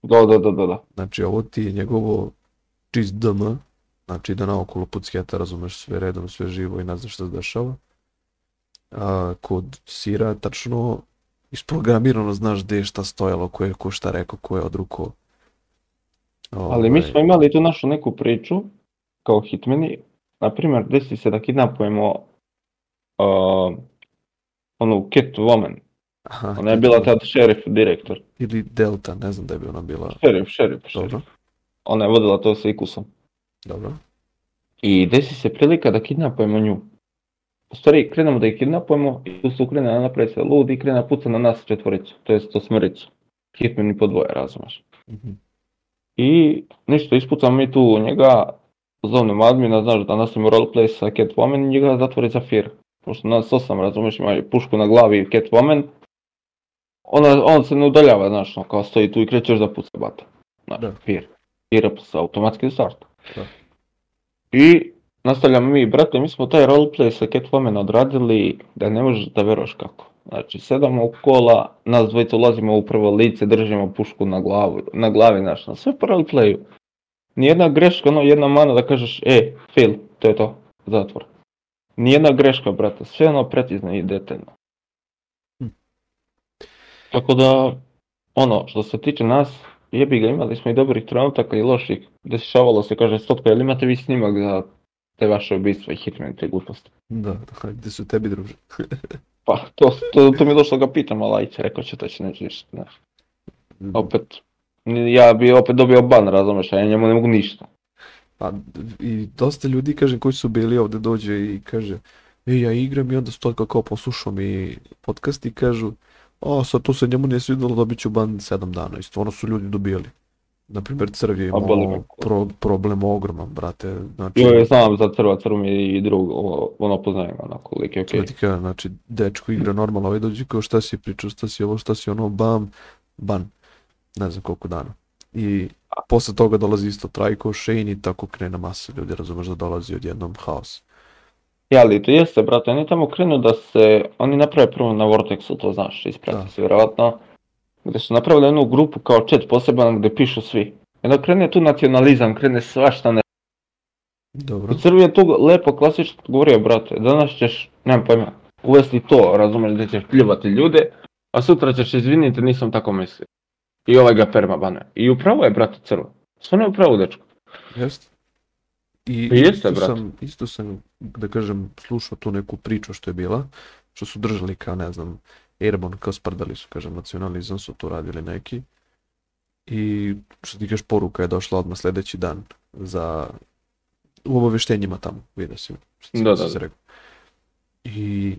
Da, da, da, da, da.
Znači ovo ti je njegovo čist DM, znači da naokolo pucketa razumeš sve redom, sve živo i ne znaš šta se dešava. A, kod Sira tačno isprogramirano znaš gde je šta stojalo, ko je ko šta rekao, ko je odruko.
Ali mi
Ovaj,
smo imali tu našu neku priču, kao hitmeni, na primjer, desi se da kidnapujemo uh, onu Catwoman.
aha,
Ona je bila tad šerif direktor.
Ili Delta, ne znam da je bi ona bila.
Šerif, šerif, šerif.
Dobro,
Ona je vodila to sa Ikusom.
dobro.
I desi se prilika da kidnapujemo nju. U stvari, krenemo da ih kidnapujemo i tu su krene da napravi se lud i krene da puca na nas četvoricu, to jest osmericu. Hitman i po dvoje, razumeš.
Mhm.
I ništa, ispucamo mi tu njega, zovnemo admina, znaš da nastavimo roleplay sa Catwoman i njega zatvori za fir. Pošto nas osam, razumeš, ima pušku na glavi i Catwoman. Ona, on se ne udaljava, znaš, ono, kao stoji tu i krećeš da puca bata. Znaš,
Da.
fir. Fir se automatski start.
Da.
I nastavljamo mi, brate, mi smo taj roleplay sa Catwoman odradili da ne možeš da veruješ kako. Znači, sedamo u kola, nas dvojica ulazimo u prvo lice, držimo pušku na glavu, na glavi, znaš, na sve po roleplayu. Nijedna greška, ono, jedna mana da kažeš, e, fail, to je to, zatvor. Nijedna greška, brate, sve ono precizno i detaljno.
Hm.
Tako da, ono, što se tiče nas, jebi ga, imali smo i dobrih trenutaka i loših. Dešavalo se, kaže, stotka, jel imate vi snimak za te vaše ubistva i hitman te gluposti?
Da, da, gde su tebi druže.
Pa, to, to, to mi je došlo ga pitam, ali ajde, rekao će to će neće ništa, znaš. Opet, ja bi opet dobio ban, razumeš, a ja njemu ne mogu ništa.
Pa i dosta ljudi, kažem, koji su bili ovde dođe i kaže e, ja igram i onda stotka kao poslušao mi podcast i kažu o, sad to se njemu nije svidjelo, dobit ću ban 7 dana i stvarno su ljudi dobijali. Naprimjer, Crv je imao pro, problem ogroman, brate, znači,
Jo, ja znam za crva, crv mi i drug, ovo, ono poznajem, onako, lik je okej.
to ti kažem, znači, dečko igra normalno, ovaj dođe kao šta si pričao, šta si ovo, šta si ono, bam, ban, ne znam koliko dana. I posle toga dolazi isto Trajko, Shane i tako krene masa ljudi, razumeš da dolazi odjednom haos.
Ja, ali to jeste, brate, oni tamo krenu da se, oni naprave prvo na Vortexu, to znaš, isprati
Da.
se vjerojatno, gdje su napravili jednu grupu kao chat poseban gdje pišu svi. I onda krene tu nacionalizam, krene svašta ne.
Dobro.
Crvi je tu lepo klasično govorio, brate, danas ćeš, nemam pojma, uvesti to, razumeš, da ćeš pljuvati ljude, a sutra ćeš izviniti, nisam tako mislio. I ovaj ga perma bane. I upravo je, brate, crvo. Stvarno je upravo, dečko.
Jeste. I
Pa jeste,
isto,
brate.
sam, isto sam, da kažem, slušao tu neku priču što je bila, što su držali kao, ne znam, Airborne, kao sprdali su, kažem, nacionalizam su to radili neki. I što ti kažeš, poruka je došla odmah sljedeći dan za u obaveštenjima tamo, vidio si,
Da, da, da.
rekao. I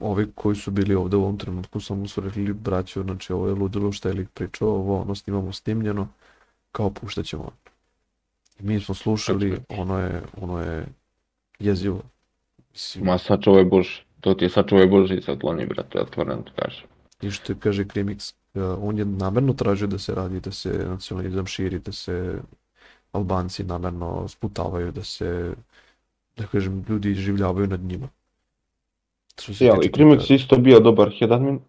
ovi koji su bili ovdje u ovom trenutku samo su rekli, braćo, znači ovo je ludilo što je lik pričao, ovo ono snimamo snimljeno, kao puštat ćemo. I mi smo slušali, ono je, ono je jezivo. Mislim,
Ma sačuvaj Bože. To ti je sačuvaj Bože i sakloni, brate, otvoreno ti kažem.
i što kaže Krimix, uh, on je namjerno tražio da se radi, da se nacionalizam širi, da se Albanci namjerno sputavaju, da se, da kažem, ljudi življavaju nad njima.
Ja, i Krimix je isto bio dobar headadmin.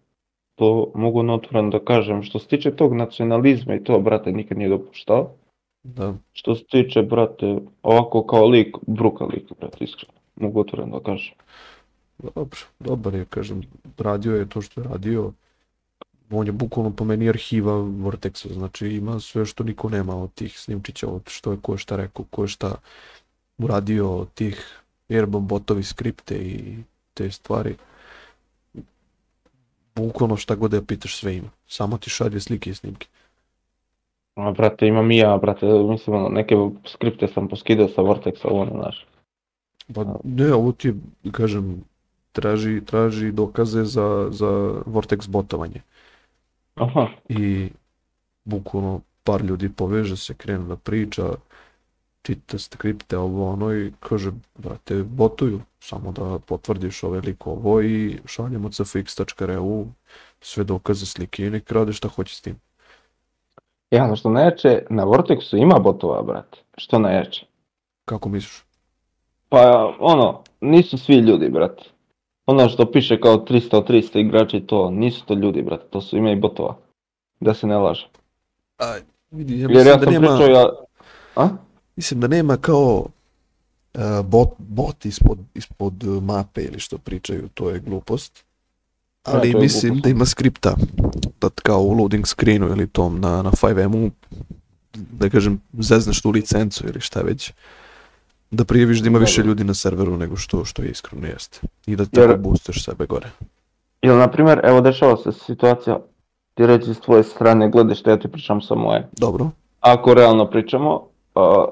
To mogu na otvoreno da kažem. Što se tiče tog nacionalizma i to, brate, nikad nije dopuštao.
Da,
Što se tiče, brate, ovako kao lik, bruka lik, brate, iskreno. Mogu otvoreno da kažem.
Dobro, dobar je, kažem, radio je to što je radio. On je bukvalno po meni arhiva Vortexa, znači ima sve što niko nema od tih snimčića, od što je ko je šta rekao, ko je šta uradio, od tih Airbomb botovi skripte i te stvari. Bukvalno šta god da je pitaš sve ima. Samo ti šalje slike i snimke.
A, brate, imam i ja, brate, mislim, neke skripte sam poskidao sa Vortexa, ono, znaš.
Pa ne, ovo ti je, kažem, traži, traži dokaze za, za Vortex botovanje.
Aha,
i bukvalno par ljudi poveže se, krene da priča, čita skripte, ovo ono i kaže, brate, botuju, samo da potvrdiš ovaj lik ovo i šaljemo cfx.ru sve dokaze slike i nek rade šta hoće s tim.
ja, ono što najjače, na Vortexu ima botova, brate. Što najjače.
Kako misliš?
Pa, ono, nisu svi ljudi, brate. Ono što piše kao 300 od 300 igrači, to nisu to ljudi, brate, to su ima i botova. Da se ne laže.
A, vidi, ja
Jer ja
da
sam
nema,
pričao, ja... A?
mislim da nema kao e, bot, bot ispod, ispod e, mape ili što pričaju, to je glupost.
Da,
Ali
to je
mislim
glupost.
da ima skripta, da kao u loading screenu ili tom na, na 5M-u, da kažem, zezneš tu licencu ili šta već, da prijaviš da ima više ljudi na serveru nego što, što iskreno jeste. I da
Jer-
tako boosteš sebe gore.
Ili, na primjer, evo, dešava se situacija, ti reći s tvoje strane, gledaš ja ti pričam sa moje.
Dobro,
Ako realno pričamo, a,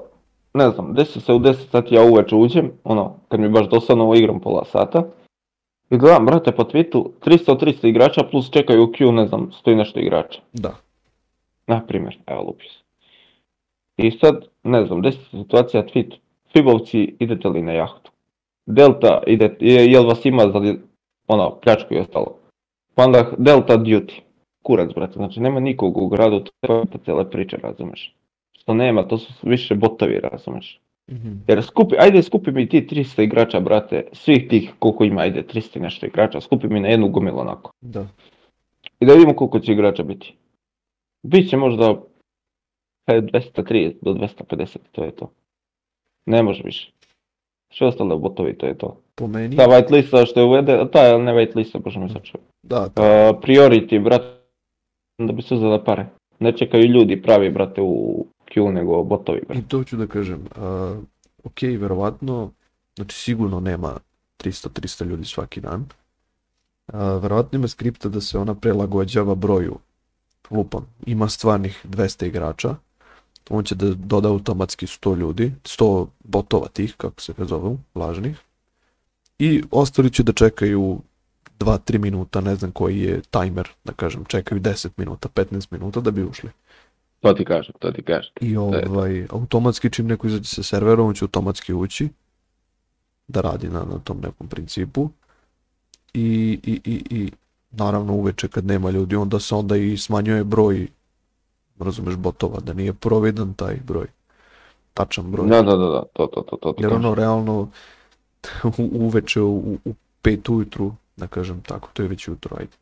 ne znam, desi se u 10 sati ja uveče uđem, ono, kad mi baš dosadno igram pola sata, i gledam, brate, po tweetu, 300 od 300 igrača plus čekaju u queue, ne znam, stoji nešto igrača.
da.
Na primjer, evo lupi se. I sad, ne znam, desi se situacija tweet, Fibovci idete li na jahtu? Delta, ide, je, jel vas ima za, ono, pljačku i ostalo? Pa onda Delta Duty, kurac, brate, znači nema nikog u gradu, to je poanta cijele priče, razumeš? Što nema, to su više botovi, razumeš?
Mhm.
Jer skupi, ajde skupi mi ti 300 igrača, brate, svih tih, koliko ima, ajde, 300 i nešto igrača, skupi mi na jednu gomilu onako.
Da.
I da vidimo koliko će igrača biti. Biće možda e, 230 do 250, to je to. Ne može više. Sve ostalo botovi, to je to.
Po meni,
Ta white lista što je uvede, ta je ne white lista, bože me sačuvaj.
da, da.
Uh, priority, brate, da bi se uzela pare. Ne čekaju ljudi pravi, brate, u queue, nego botovi, brate.
I to ću da kažem, a, ok, verovatno, znači sigurno nema 300-300 ljudi svaki dan. A, verovatno ima skripta da se ona prelagođava broju. Lupam, ima stvarnih 200 igrača, on će da doda automatski 100 ljudi, 100 botova tih, kako se ga zovu, lažnih. I ostali će da čekaju 2-3 minuta, ne znam koji je timer, da kažem, čekaju 10 minuta, 15 minuta da bi ušli.
To ti kažem, to ti kažem.
I ovaj, automatski čim neko izađe sa servera, on će automatski ući da radi na, na tom nekom principu. I, i, i, i naravno uveče kad nema ljudi, onda se onda i smanjuje broj, razumeš, botova, da nije providan taj broj, tačan broj.
Da, da, da, da, to, to, to, to
Jer ono, realno, u- uveče u, u pet ujutru, da kažem tako, to je već jutro, ajde.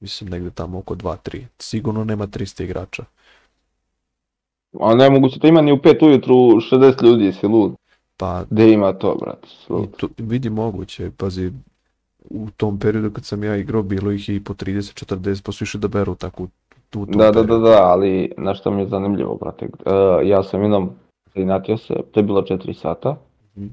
Mislim negde tamo oko 2-3. Sigurno nema 300 igrača.
A nemoguće, to ima ni u 5 ujutru 60 ljudi, si lud.
Pa
Gde ima to, brate,
I tu, vidi moguće, pazi, u tom periodu kad sam ja igrao, bilo ih je i po 30-40, pa su išli da beru tako u u tom
Da, da, da, da, ali na što mi je zanimljivo, brate, e, ja sam jednom inatio se, to je bilo 4 sata,
Mhm.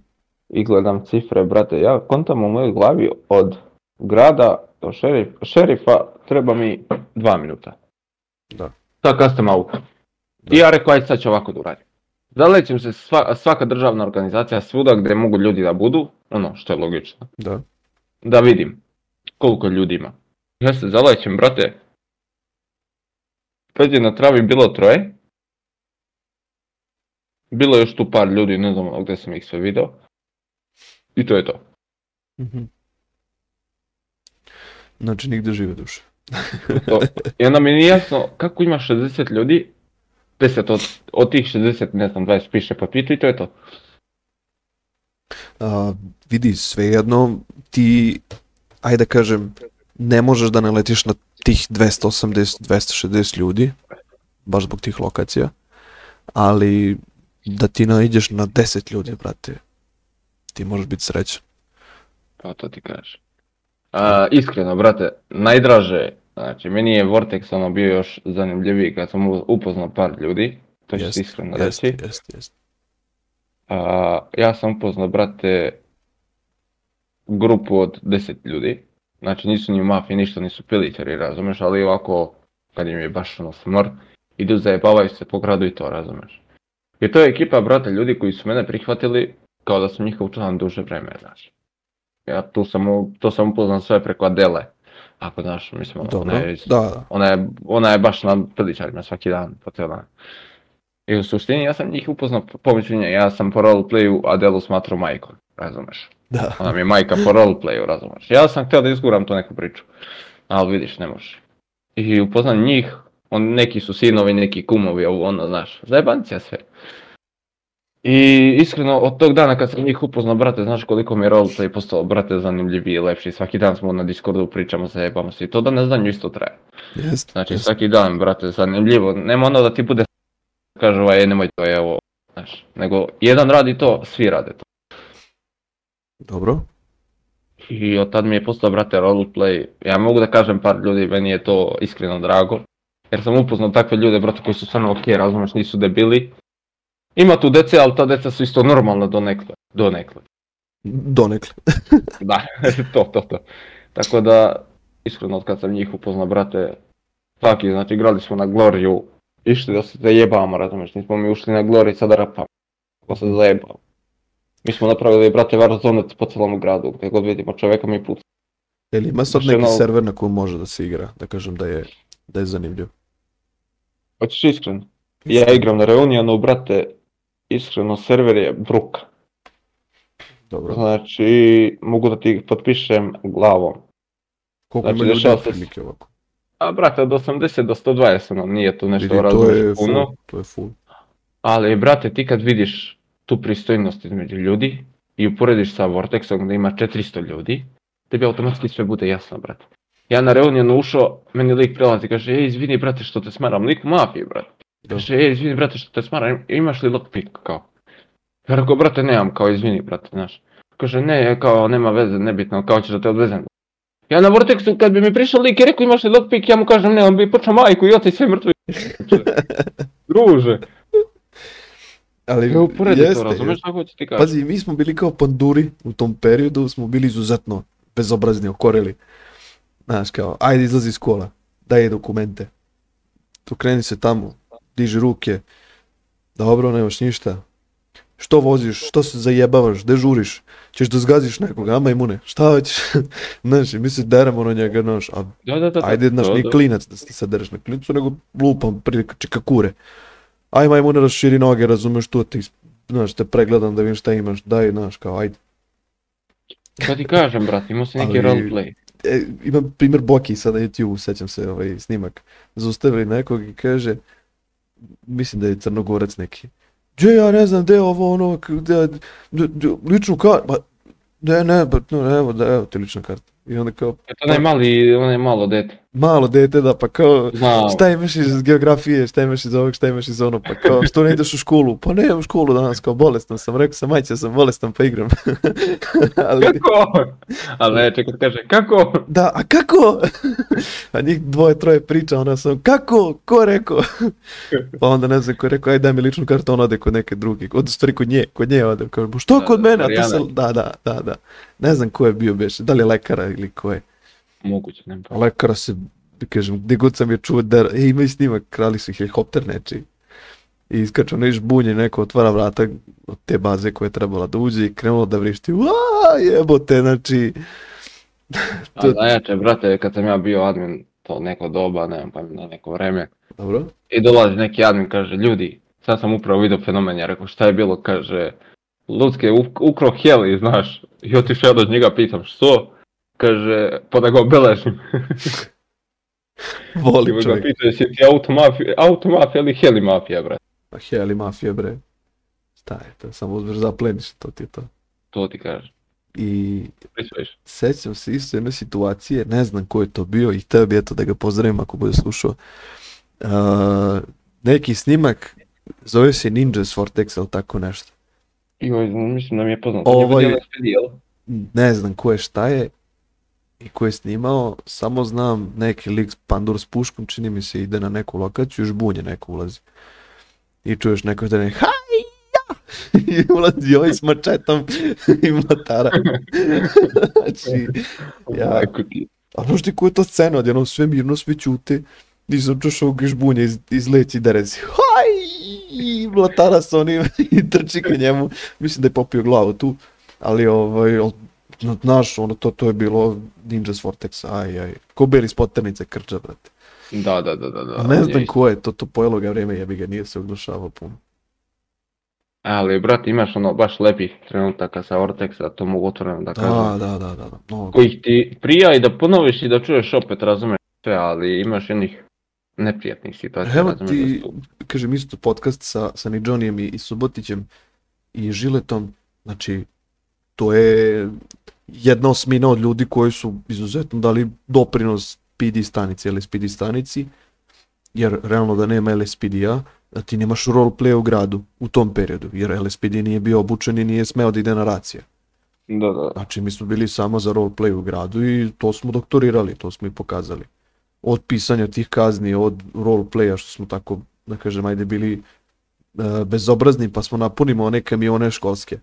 i gledam cifre, brate, ja kontam u mojoj glavi od grada do šerif, šerifa treba mi 2 minuta.
Da.
Ta custom auto.
Da.
I ja rekao, ajde sad ću ovako da uradim. Zalećem se sva, svaka državna organizacija svuda gdje mogu ljudi da budu, ono što je logično,
Da.
da vidim koliko ljudi ima. Ja se zalećem, brate. Kad je na travi bilo troje. Bilo je još tu par ljudi, ne znam gdje sam ih sve video. I to je to.
Mhm. Znači nigde žive duše.
to. I onda mi nije jasno kako ima 60 ljudi, 10 od, od tih 60, ne znam, 20 piše papitu i to je to.
A, vidi, svejedno ti, ajde da kažem, ne možeš da naletiš na tih 280-260 ljudi, baš zbog tih lokacija, ali da ti naiđeš na 10 ljudi, brate, ti možeš biti srećan.
Pa to ti kažeš. A, iskreno, brate, najdraže, znači meni je Vortex ono bio još zanimljiviji kad sam upoznao par ljudi, to ću
Jest,
ti iskreno
jest,
reći.
jest, jest.
A, ja sam upoznao, brate, grupu od 10 ljudi. Znači nisu ni u mafiji, ništa nisu pilićari, razumeš, ali ovako, kad im je baš ono smrt, idu zajebavaju se po gradu i to, razumeš. I to je ekipa, brate, ljudi koji su mene prihvatili kao da sam njihov član duže vreme, znaš. Ja tu sam, to sam upoznao sve preko Adele. Ako znaš, mislim,
Dobro,
ona je,
da, da.
ona je, ona je baš na pilićarima svaki dan, po cijel dan. I u suštini ja sam njih upoznao po- pomoću nje, ja sam po roleplayu Adelu smatrao majkom, razumeš?
Da,
Ona mi je majka po roleplayu, razumeš? Ja sam htio da izguram tu neku priču, ali vidiš, ne može. I upoznam njih, on, neki su sinovi, neki kumovi, ovo ono, znaš, zajebancija sve. I iskreno, od tog dana kad sam njih upoznao, brate, znaš koliko mi je roleplay postao, brate, zanimljiviji i lepši. Svaki dan smo na Discordu, pričamo, zajebamo se i to da ne znanju isto traje.
jest,
Znači
jest.
svaki dan, brate, zanimljivo. Nema ono da ti bude kaže ovaj, nemoj to, je ovo, znaš. Nego, jedan radi to, svi rade to.
Dobro,
I od tad mi je postao, brate, roleplay. Ja mogu da kažem par ljudi, meni je to iskreno drago. Jer sam upoznao takve ljude, brate, koji su stvarno ok, razumeš, nisu debili. Ima tu dece, ali ta deca su isto normalna donekle. Donekle.
donekle.
Da, to, to, to. Tako da, iskreno od kad sam njih upoznao, brate, svaki, znači igrali smo na Gloriju, išli da se zajebamo, razumiješ, nismo mi ušli na Gloriju sada rapamo, ko se zajebamo. Mi smo napravili, brate, Warzone po celom gradu, gdje god vidimo čovjeka mi puca.
Jel ima sad
Baš
neki
ono-
server na kojem može da se igra, da kažem da je, da je zanimljiv?
Hoćeš iskreno? Ja igram na Reunionu, brate, iskreno, server je bruka.
Dobro.
Znači, mogu da ti potpišem glavom.
Koliko ima
znači,
ljudi
dešava se-
ovako?
A brate, od 80 do 120, ono, nije to nešto razumiješ
je
puno.
full, to je full.
Ali, brate, ti kad vidiš tu pristojnost između ljudi i uporediš sa Vortexom gdje ima 400 ljudi, tebi automatski sve bude jasno, brate. Ja na Reunionu ušao, meni lik prelazi, kaže, ej, izvini, brate, što te smaram, lik u mafiji, brate.
Da.
Kaže, ej, izvini, brate, što te smaram, imaš li lockpick, kao? Ja rekao, brate, nemam, kao, izvini, brate, znaš. Kaže, ne, kao, nema veze, nebitno, kao ćeš da te odvezem. Ja na Vortexu, kad bi mi prišao lik i rekao, imaš li lockpick, ja mu kažem, ne, on bi počeo majku i oca i sve mrtvi. Druže.
Ali
Ja uporedi
jeste,
to, razumeš šta hoću ti kažem?
Pazi, mi smo bili kao panduri u tom periodu, smo bili izuzetno bezobrazni, okoreli. Znaš, kao, ajde izlazi iz kola, daj dokumente. Tu kreni se tamo, diži ruke. Dobro, nemaš ništa. Što voziš, što se zajebavaš, gde žuriš? Ćeš da zgaziš nekoga, a majmune, šta hoćeš? znaš, mi se deremo na njega, znaš, a
Da, da, da, da.
ajde, znaš,
Da,
nije
da.
klinac da se sad dereš na klinicu, nego lupam prilika čekakure. Aj majmune raširi noge, razumeš to, ti, znaš, te pregledam da vidim šta imaš, daj, znaš, kao, ajde.
Šta ti kažem, brate, imao si neki roleplay.
E, imam primjer Boki sada na YouTube, sećam se ovaj snimak. Zaustavili nekog i kaže, mislim da je crnogorac neki. Gdje ja ne znam, gdje je ovo ono, gdje- ličnu kartu, ba, ne, ne, ba, no, evo, da, evo ti lična karta. I onda kao,
Eto onaj mali, onaj malo dete.
malo dete da, pa kao,
Znam.
šta imaš iz geografije, šta imaš iz ovog, šta imaš iz ono, pa kao, što ne ideš u školu? Pa ne idem u školu danas, kao bolestan sam, rekao sam, majče sam bolestan pa igram. Ali,
Kako? Ali ne, čekaj, kaže, kako?
da, a kako? a njih dvoje, troje priča, ona sam, kako, ko rekao? pa onda ne znam ko je rekao, aj daj mi ličnu kartu, on ode kod neke druge, od stvari kod nje, kod nje ode, kao, "Ma što
Da,
kod mene, a to sam, da, da, da, da, ne znam ko je bio beš, da li je lekara ili ko je.
Moguće, nema pa.
lekara se, da kažem, gdje god sam je čuo da, e, ima i snimak, krali su helikopter nečiji. I iskače ono iš bunje, neko otvara vrata od te baze koja je trebala da uđe i krenulo da vrišti, uaa, jebote, znači,
A najjače, brate, kad sam ja bio admin, to neko doba, nemam pojma, na neko vreme,
dobro,
i dolazi neki admin, kaže, ljudi, sad sam upravo vidio fenomen, ja rekao, šta je bilo, kaže, Lucke, uk- ukro heli, znaš, i otišao ja do njega, pitam, što? Kaže, pa da ga obeležim. I
voli
ga
čovjek.
pitao, jesi ti automafija, automafija ili heli mafija, brate?
Pa heli mafije, bre, šta je to, samo uzmeš zapleniš, to ti je to.
To ti kaže,
I sećam se isto jedne situacije, ne znam ko je to bio i htio bi eto da ga pozdravim ako bude slušao. Uh, neki snimak, zove se Ninjas Vortex ili tako nešto.
Joj, mislim da mi je poznato.
Ovaj-
Ovaj...
Ne znam ko je šta je i ko je snimao, samo znam neki lik pandur s puškom, čini mi se ide na neku lokaciju, žbunje neko ulazi. I čuješ neko da ne, haj, ja! I ulazi ovaj s mačetom i mlatara. znači, Ja.
Ti.
A znaš ti koja je to scena, odjednom sve mirno, sve ćute, i sam čušao žbunje iz, izleći da rezi, haj, i mlatara sa onim i trči ka njemu, mislim da je popio glavu tu, ali ovaj, znaš, ono, to, to je bilo Ninjas Vortex, aj, aj, ko beri iz poternice krča, brate.
Da, da, da, da. da.
Ne znam ko je, to, to pojelo ga vreme, jebi ga, nije se oglašavao puno.
Ali, brate, imaš ono baš lepih trenutaka sa Ortexa, to mogu otvoreno da kažem.
Da, da, da, da, da, mnogo.
Kojih ti prija i da ponoviš i da čuješ opet, razumeš sve, ali imaš jednih neprijatnih situacija,
Evo ti,
da
kažem isto podcast sa, sa Nidžonijem i, i Subotićem i Žiletom, znači to je jedna osmina od ljudi koji su izuzetno dali doprinos PD stanici, LSPD stanici, jer realno da nema LSPD-a, da ti nemaš roleplay u gradu u tom periodu, jer LSPD nije bio obučen i nije smeo da ide na racije.
Da, da.
Znači mi smo bili samo za roleplay u gradu i to smo doktorirali, to smo i pokazali. Od pisanja tih kazni, od roleplaya što smo tako, da kažem, ajde bili e, bezobrazni pa smo napunimo one kamione školske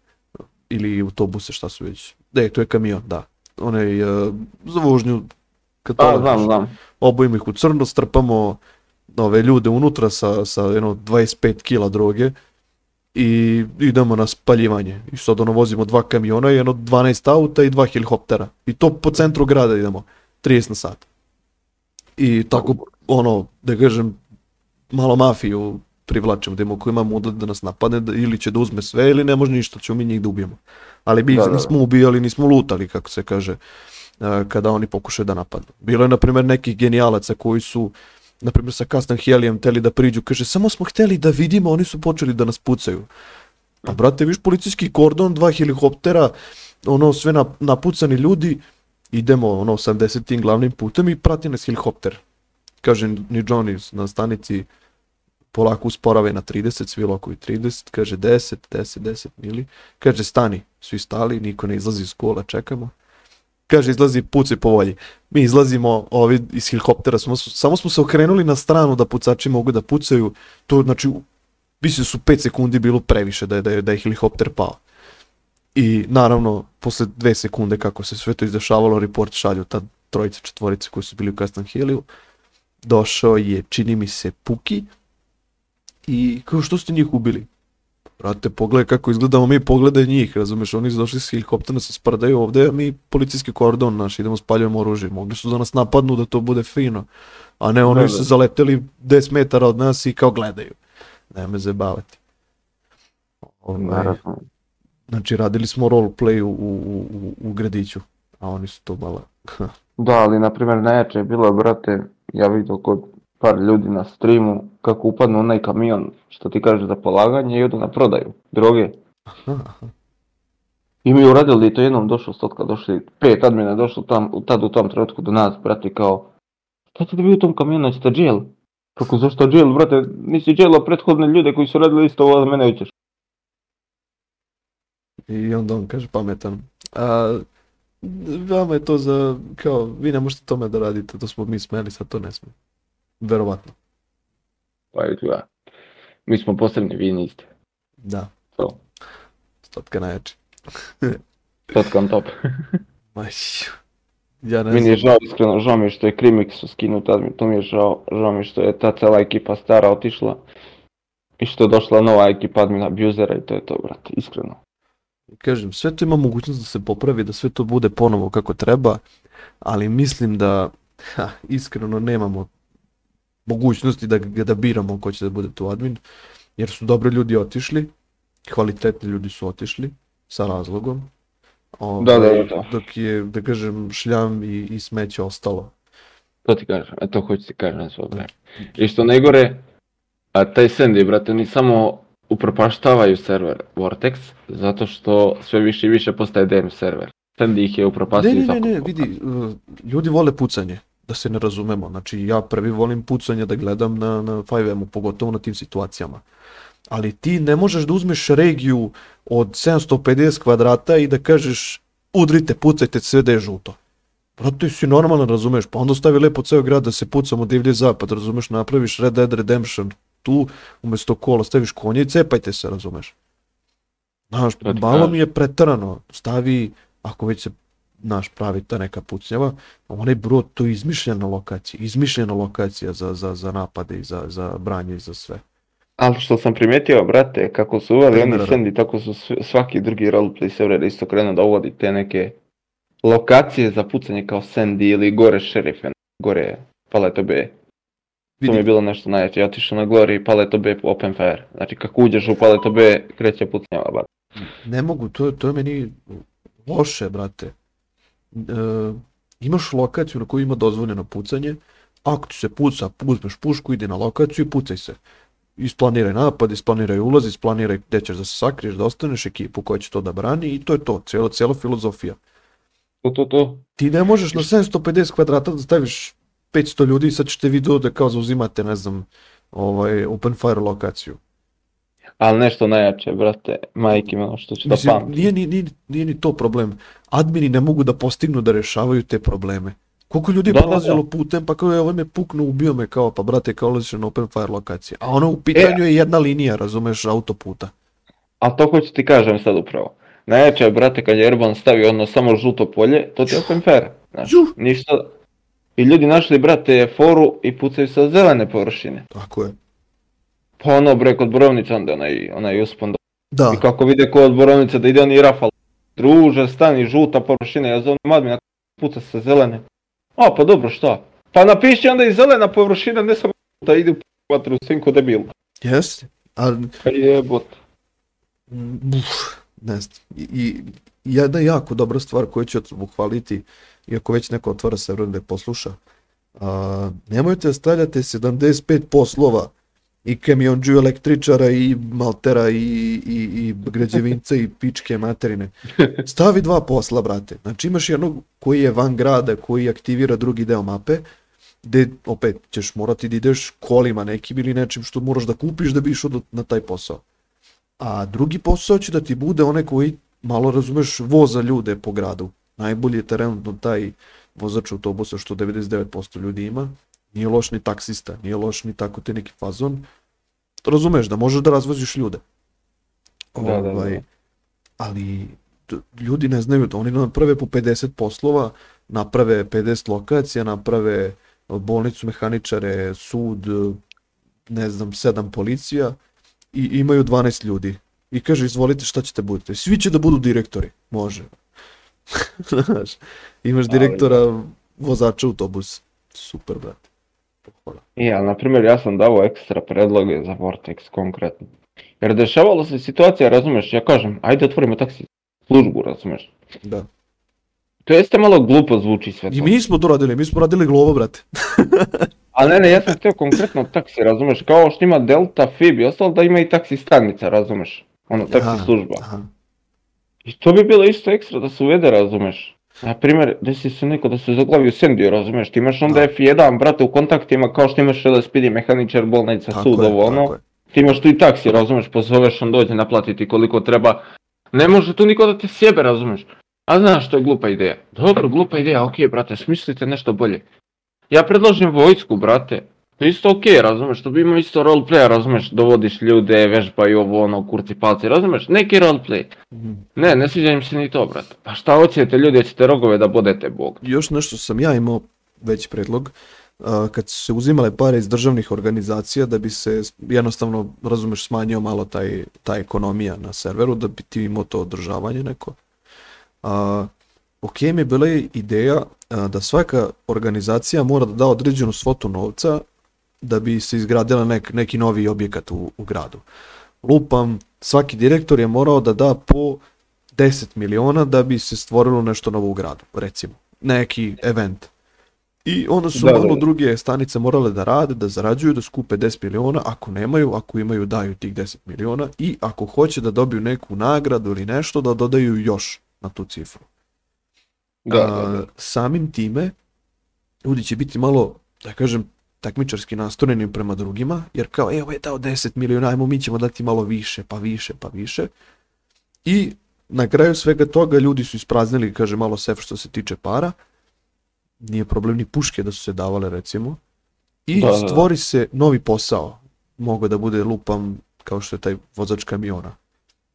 ili autobuse šta su već. Ne, to je kamion, da. Onaj e, za vožnju kad poletiš.
znam, znam.
obojimo ih u crno, strpamo ove ljude unutra sa, sa jedno 25 kila droge i idemo na spaljivanje. I sad ono vozimo dva kamiona jedno 12 auta i dva helikoptera. I to po centru grada idemo, 30 na sat. I tako, ono, da kažem, malo mafiju privlačimo, da imamo ko ima muda da nas napadne, da, ili će da uzme sve, ili ne može ništa, ćemo mi njih da ubijemo. Ali mi
Da, da, da.
nismo ubijali, nismo lutali, kako se kaže, e, kada oni pokušaju da napadnu. Bilo je, na primjer, nekih genijalaca koji su, na primjer, sa Custom Helijem hteli da priđu, kaže, samo smo hteli da vidimo, oni su počeli da nas pucaju. Pa, brate, viš policijski kordon, dva helikoptera, ono, sve na, napucani ljudi, idemo, ono, 80 tim glavnim putem i prati nas helikopter. Kaže, ni Johnny na stanici polako usporave na 30, svi lokovi 30, kaže 10, 10, 10 mili, kaže stani, svi stali, niko ne izlazi iz kola, čekamo. Kaže izlazi pucaj po volji. Mi izlazimo ovi iz helikoptera, samo, su- samo smo se okrenuli na stranu da pucači mogu da pucaju, to znači, mislim su 5 sekundi bilo previše da je, da je, da je helikopter pao. I naravno, posle dve sekunde kako se sve to izdešavalo, report šalju ta trojica, četvorica koji su bili u Custom Hilliju. Došao je, čini mi se, Puki i kao što ste njih ubili? Brate, pogledaj kako izgledamo mi, pogledaj njih, razumeš, oni su došli s helikoptera, se sprdaju ovde, a mi policijski kordon naš, idemo spaljujemo oružje, mogli su da nas napadnu da to bude fino, a ne oni
Da,
su
da.
se zaleteli 10 metara od nas i kao gledaju. Ne me zabavati. Ovaj,
Naravno.
Znači radili smo roleplay u, u, u, u gradiću, a oni su to bala.
Da, ali na primjer najjače je bilo, brate, ja vidio kod par ljudi na streamu kako upadnu onaj kamion, što ti kaže za polaganje i odu na prodaju droge.
Aha, aha.
I mi uradili to jednom došlo stotka, došli, pet admina došlo tam, tad u tom trenutku do nas, brate, kao, šta ćete vi u tom kamionu, ćete jail? Kako, zašto jail, brate, nisi jailo prethodne ljude koji su radili isto ovo, mene hoćeš.
I onda on kaže pametan. A, vama je to za, kao, vi ne možete tome da radite, to smo mi smeli, sad to ne sme. Verovatno.
Pa i tu ja. Mi smo posebni, vi niste.
Da.
To.
Stotka najjači.
Stotka on top.
Maj, ja ne
Meni je žao, iskreno, žao mi je što je Krimix skinut admin, to mi je žao, žao mi je što je ta cela ekipa stara otišla. I što je došla nova ekipa admina abusera i to je to, brate, iskreno.
Kažem, sve to ima mogućnost da se popravi, da sve to bude ponovo kako treba, ali mislim da, ha, iskreno nemamo mogućnosti da, ga- da biramo ko će da bude tu admin, jer su dobri ljudi otišli, kvalitetni ljudi su otišli, sa razlogom.
Da, da,
Ovaj,
da.
Dok je, da kažem, šljam i, i smeće ostalo.
To ti kažem, e to hoću ti kažem svo vreme. I što najgore, a taj Sandy, brate, oni samo upropaštavaju server Vortex, zato što sve više i više postaje DM server. Sandy ih je
Ne,
upropastio
ne, ne, ne,
zakopao.
vidi, uh, ljudi vole pucanje, da se ne razumemo. Znači, ja prvi volim pucanje da gledam na, na 5M-u, pogotovo na tim situacijama. Ali ti ne možeš da uzmeš regiju od 750 kvadrata i da kažeš udrite, pucajte sve da je žuto. Brate, si normalno razumeš, pa onda stavi lepo ceo grad da se pucamo divlji zapad, razumeš, napraviš Red Dead Redemption tu, umesto kola staviš konje i cepajte se, razumeš. Znaš, malo mi je pretarano, stavi, ako već se naš pravi ta neka pucnjava, onaj brod to je izmišljena lokacija, izmišljena lokacija za, za, za napade i za, za branje i za sve.
Ali što sam primetio, brate, kako su uveli oni. Sandy, tako su sv- svaki drugi roleplay server isto krenuo da uvodi te neke lokacije za pucanje kao Sandy ili gore šerife, gore Paleto B. To mi je bilo nešto najjače, ja otišao na Glory Paleto B open fire. Znači kako uđeš u Paleto B, kreće pucnjava, brate.
ne mogu, to, to je meni loše, brate. E, imaš lokaciju na kojoj ima dozvoljeno pucanje, ako ti se puca, uzmeš pušku, ide na lokaciju i pucaj se. Isplaniraj napad, isplaniraj ulaz, isplaniraj gde ćeš da se sakriješ, da ostaneš ekipu koja će to da brani i to je to, cijela, cijela filozofija.
To, to, to.
Ti ne možeš na 750 kvadrata da staviš 500 ljudi sad ćete vi da kao zauzimate, ne znam, ovaj, open fire lokaciju.
Ali nešto najjače, brate, majke ono što ću da
Mislim,
pamtim.
nije, ni, nije, nije ni to problem. Admini ne mogu da postignu da rešavaju te probleme. Koliko ljudi je
Da, da,
prolazilo putem, pa kao je ovaj me puknuo, ubio me kao, pa brate, kao ulaziš na open fire lokacije. A ono u pitanju je jedna linija, razumeš, autoputa.
Ali to hoću ti kažem sad upravo. Najjače je, brate, kad je Erban stavio ono samo žuto polje, to ti je open fair. Znaš, ništa. I ljudi našli, brate, foru i pucaju sa zelene površine.
Tako je.
Pa ono, bre, kod Borovnice onda onaj, onaj uspon.
Da,
I kako vide kod Borovnice da ide oni rafal. Druže, stani, žuta površina, ja zovem admina, puca sa zelene. A, pa dobro, šta? Pa napiši onda i zelena površina, ne samo da ide u vatru, sinko debil.
jeste. Ali,
Pa jebot.
mm, uf, ne znam. I, i jedna jako dobra stvar koju ću pohvaliti, iako već neko otvara server da je posluša, a, nemojte da stavljate 75 poslova i kamionđu električara i maltera i, i, i građevinca i pičke materine. Stavi dva posla, brate. Znači imaš jednog koji je van grada, koji aktivira drugi deo mape, gde opet ćeš morati da ideš kolima nekim ili nečim što moraš da kupiš da bi išao na taj posao. A drugi posao će da ti bude onaj koji malo razumeš voza ljude po gradu. Najbolji je trenutno taj vozač autobusa što 99% ljudi ima. Nije loš ni taksista, nije loš ni tako te neki fazon. Razumeš da možeš da razvoziš ljude.
Da, da, da.
Ovaj, Ali ljudi ne znaju da oni naprave po 50 poslova, naprave 50 lokacija, naprave bolnicu, mehaničare, sud, ne znam, 7 policija i imaju 12 ljudi. I kaže, izvolite šta ćete budete. Svi će da budu direktori. Može. Znaš, imaš
Ali-
direktora vozača autobus. Super, brate. Pohvala.
I, ali, na primjer, ja sam dao ekstra predloge za Vortex konkretno. Jer dešavala se situacija, razumeš, ja kažem, ajde otvorimo taksi službu, razumeš.
Da.
To jeste malo glupo zvuči sve to.
I mi smo to radili, mi smo radili glovo, brate.
Ali ne, ne, ja sam htio konkretno taksi, razumeš, kao što ima Delta, Fib i ostalo, da ima i taksi stanica, razumeš. Ono, taksi
Aha,
služba.
Aha.
I to bi bilo isto ekstra da se uvede, razumeš. Na primjer, desi se neko da se zaglavi u Sendiju, razumeš, ti imaš onda
Da.
F1, brate, u kontaktima, kao što imaš LSPD, mehaničar, bolnica,
Tako
sud,
je,
ovo, ono.
je.
Ti imaš tu i taksi, razumeš, pozoveš, on dođe naplatiti koliko treba. Ne može tu niko da te sjebe, razumeš. A znaš, to je glupa ideja. Dobro, glupa ideja, okej, brate, smislite nešto bolje. Ja predlažem vojsku, brate. To isto okej, razumeš, to bi imao isto roleplay, razumeš, dovodiš ljude, vežbaju ovo, ono, kurci palci, razumeš, neki roleplay.
Mhm.
Ne, ne sviđa im se ni to, brate. Pa šta hoćete ljudi, hoćete rogove da bodete Bog.
Još nešto sam ja imao već predlog, kad su se uzimale pare iz državnih organizacija da bi se jednostavno, razumeš, smanjio malo taj, ta ekonomija na serveru, da bi ti imao to održavanje neko. A, ok mi je bila ideja da svaka organizacija mora da da određenu svotu novca da bi se izgradila nek, neki novi objekat u, u gradu. Lupam, svaki direktor je morao da da po 10 miliona da bi se stvorilo nešto novo u gradu, recimo. Neki event. I onda su
Da,
malo
da.
druge stanice morale da rade, da zarađuju, da skupe 10 miliona, ako nemaju, ako imaju daju tih 10 miliona i ako hoće da dobiju neku nagradu ili nešto da dodaju još na tu cifru.
Da, da,
A,
da.
samim time ljudi će biti malo, da kažem, takmičarski nastrojeni prema drugima, jer kao, evo je dao 10 miliona, ajmo mi ćemo dati malo više, pa više, pa više. I na kraju svega toga ljudi su ispraznili, kaže, malo sef što se tiče para. Nije problem ni puške da su se davale, recimo. I
Da, da, da.
stvori se novi posao. Mogu da bude lupam kao što je taj vozač kamiona.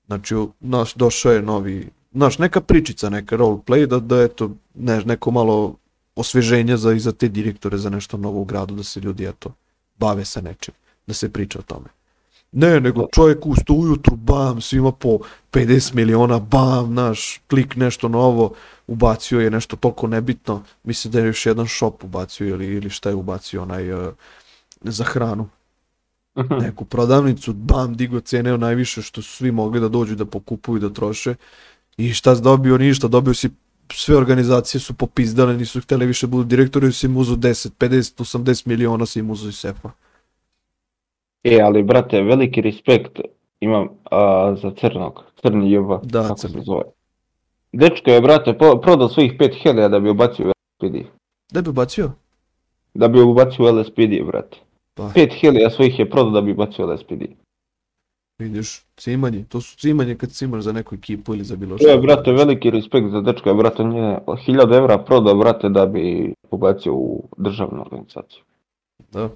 Znači, naš, došao je novi, znaš, neka pričica, neka roleplay, da, da eto, ne, neko malo osveženje za, i za te direktore za nešto novo u gradu, da se ljudi, eto, bave sa nečim, da se priča o tome. Ne, nego čovjek usto ujutru, bam, svima po 50 miliona, bam, naš, klik nešto novo, ubacio je nešto toliko nebitno, mislim da je još jedan shop ubacio ili, ili šta je ubacio onaj uh, za hranu neku prodavnicu, bam, digo cene najviše što su svi mogli da dođu da pokupuju, da troše. I šta si dobio? Ništa, dobio si sve organizacije su popizdale, nisu htjeli više budu direktori, si im uzu 10, 50, 80 miliona si im uzu iz sefa.
E, ali brate, veliki respekt imam a, za crnog, crni jeba,
Da,
kako
crni.
se zove. Dečko je, brate, po- prodao svojih 5000 da bi ubacio u LSPD.
Da bi bacio?
Da bi ubacio u LSPD, brate.
Pa,
5000 svojih je prodao da bi ubacio u LSPD.
Vidiš, cimanje, to su cimanje kad cimaš za neku ekipu ili za bilo
To je,
šta.
brate, veliki respekt za dečka, brate, on je 1000 evra prodao, brate, da bi ubacio u državnu organizaciju.
Da.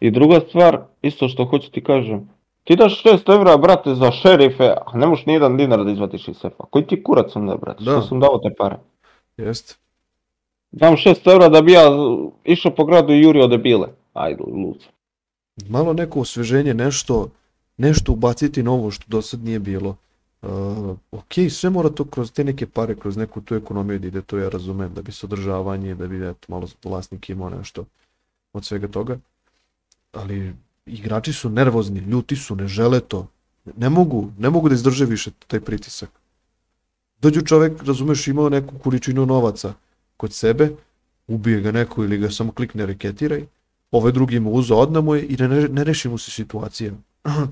I druga stvar, isto što hoću ti kažem, ti daš 6 evra, brate, za šerife, a ne možeš ni jedan dinar da izvatiš iz sefa. Koji ti kurac onda, brate,
Da.
što sam dao te pare?
Jest.
Dam 6 evra da bi ja išao po gradu i jurio debile. Ajde, lud.
Malo neko osveženje, nešto, nešto ubaciti novo što do sad nije bilo. Uh, ok, sve mora to kroz te neke pare, kroz neku tu ekonomiju da ide, to ja razumem, da bi se održavanje, da bi eto, malo vlasnik imao nešto od svega toga. Ali igrači su nervozni, ljuti su, ne žele to. Ne mogu, ne mogu da izdrže više taj pritisak. Dođu čovek, razumeš, imao neku količinu novaca kod sebe, ubije ga neko ili ga samo klikne reketiraj, ovaj drugi mu uzeo odnamo je i ne, ne reši mu se situacija.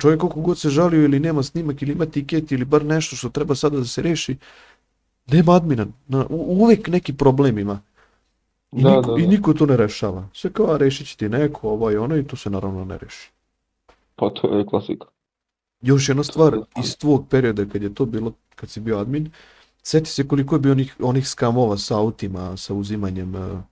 Čovjek koliko god se žalio ili nema snimak ili ima tiket ili bar nešto što treba sada da se reši, nema admina, na, u- uvek neki problem ima. I,
Da,
niko,
da,
I
da.
niko to ne rešava. Sve kao, a rešit će ti neko, ovo i ono i to se naravno ne reši.
Pa to je klasika.
Još jedna stvar iz tvog perioda kad je to bilo, kad si bio admin, seti se koliko je bio onih, onih skamova sa autima, sa uzimanjem, eh,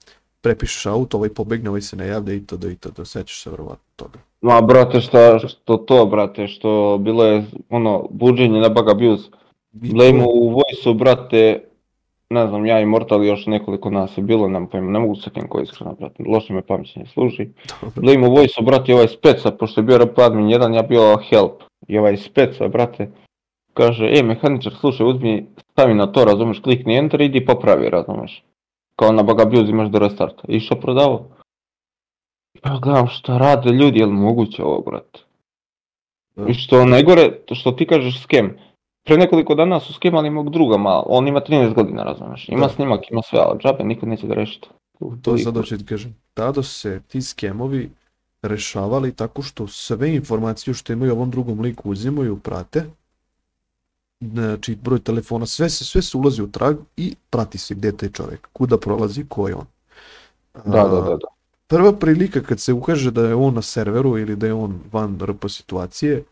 prepišeš auto, ovaj pobegne, ovaj se ne javlja i to da i to da sećaš se verovatno toga.
Ma brate, šta, što to, brate, što bilo je ono, buđenje na bug abuse.
To-
u voice brate, ne znam, ja i Mortal još nekoliko nas je bilo, nemam pojma, ne mogu se setim ko je iskreno, brate, loše me pamćenje služi. Blame u voice brate, ovaj speca, pošto je bio rap admin jedan, ja bio help. I ovaj speca, brate, kaže, e, mehaničar, slušaj, uzmi, stavi na to, razumeš, klikni enter, idi popravi, razumeš. Kao na bug abuse imaš do restarta. I što Ja gledam šta rade ljudi, jel moguće ovo, brate?
Da.
I što najgore, to što ti kažeš skem. Pre nekoliko dana su skemali mog druga malo, on ima 13 godina, razumeš. Ima
Da.
snimak, ima sve, ali džabe, niko neće da reši to.
To sad hoću ti kažem. Tada se ti skemovi rešavali tako što sve informacije što imaju ovom drugom liku uzimaju, prate znači broj telefona, sve se, sve se ulazi u trag i prati se gde je taj čovjek, kuda prolazi, ko je on.
Da, da, da, da.
Prva prilika kad se ukaže da je on na serveru ili da je on van RP situacije,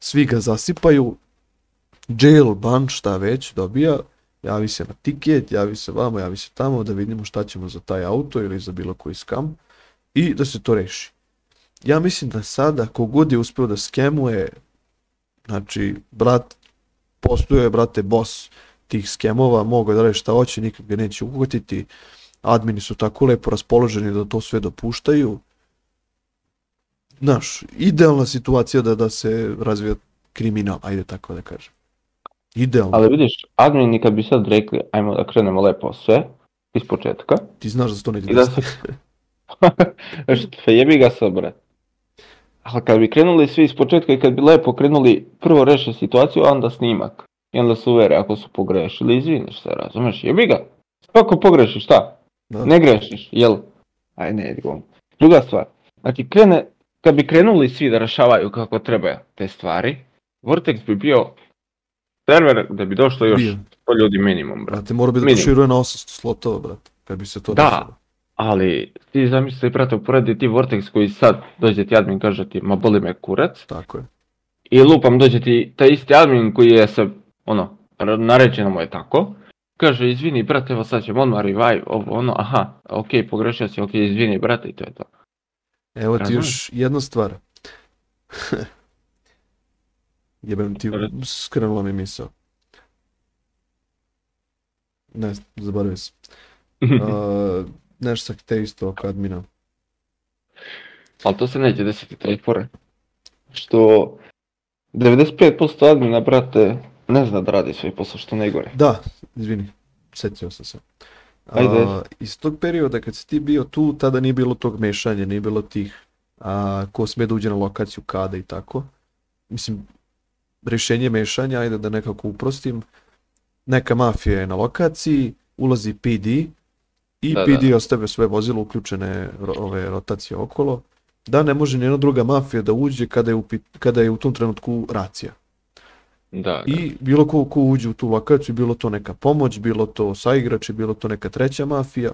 svi ga zasipaju, jail, ban, šta već, dobija, javi se na tiket, javi se vamo, javi se tamo, da vidimo šta ćemo za taj auto ili za bilo koji skam i da se to reši. Ja mislim da sada, kogod je uspeo da skemuje, znači, brat, postoje, brate, boss tih skemova, mogu da radi šta hoće, nikad ga neće uhvatiti, admini su tako lepo raspoloženi da to sve dopuštaju. Znaš, idealna situacija da, da se razvija kriminal, ajde tako da kažem. Idealno.
Ali vidiš, admini kad bi sad rekli, ajmo da krenemo lepo sve, iz početka.
Ti znaš da se to
I da se... Što jebi ga sad, bre. Ali kad bi krenuli svi iz početka i kad bi lepo krenuli, prvo reše situaciju, a onda snimak. I onda se uvere ako su pogrešili, izviniš se, razumeš, jebi ga. Ako pogrešiš, šta?
Da.
Ne grešiš, jel? Aj ne, idemo. Druga stvar, znači krene, kad bi krenuli svi da rešavaju kako treba te stvari, Vortex bi bio server da bi došlo još
Bio.
100 ljudi minimum, brate.
Brate, mora bi da
Minimum.
proširuje na 800 slotova, brate, kad bi se to
Da.
desilo.
Ali ti zamisli, brate, uporedi ti Vortex koji sad dođe ti admin kaže ti, ma boli me kurac,
Tako je.
i lupam dođe ti taj isti admin koji je se, ono, r- naređeno mu je tako, kaže, izvini, brate, evo sad ćemo odmah revive, ovo, ono, aha, okej, pogrešio si, okej, izvini, brate, i to je to.
Evo ti još jedna stvar. Jebem ti, skrenula mi misao. Ne, zaboravio sam. Uh, nešto sam te isto oko admina.
Ali to se neće desiti taj fore. Što 95% admina, brate, ne zna da radi svoj posao, što najgore.
Da, izvini, setio sam se.
Ajde.
A, iz tog perioda kad si ti bio tu, tada nije bilo tog mešanja, nije bilo tih a, ko sme da uđe na lokaciju kada i tako. Mislim, rješenje mešanja, ajde da nekako uprostim, neka mafija je na lokaciji, ulazi PD i
Da,
PD
da.
ostavlja sve vozilo uključene ro- ove rotacije okolo, da ne može nijedna druga mafija da uđe kada je u, kada je u tom trenutku racija.
Da, da.
I bilo ko, ko uđe u tu lokaciju, bilo to neka pomoć, bilo to saigrači, bilo to neka treća mafija,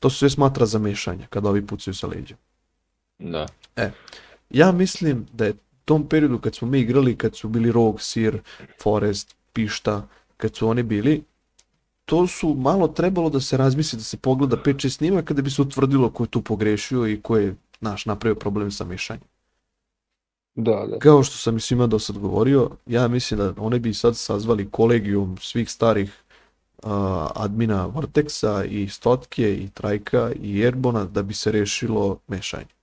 to se sve smatra za mešanje kada ovi pucaju sa leđa.
da.
Ja mislim da je u tom periodu kad smo mi igrali, kad su bili Rogue, Sir, Forest, Pišta, kad su oni bili, to su malo trebalo da se razmisli, da se pogleda 5-6 snima kada bi se utvrdilo ko je tu pogrešio i ko je naš napravio problem sa mešanjem.
Da, da.
Kao što sam i svima do sad govorio, ja mislim da oni bi sad sazvali kolegijum svih starih uh, admina Vortexa i Stotke i Trajka i Erbona da bi se rešilo mešanje.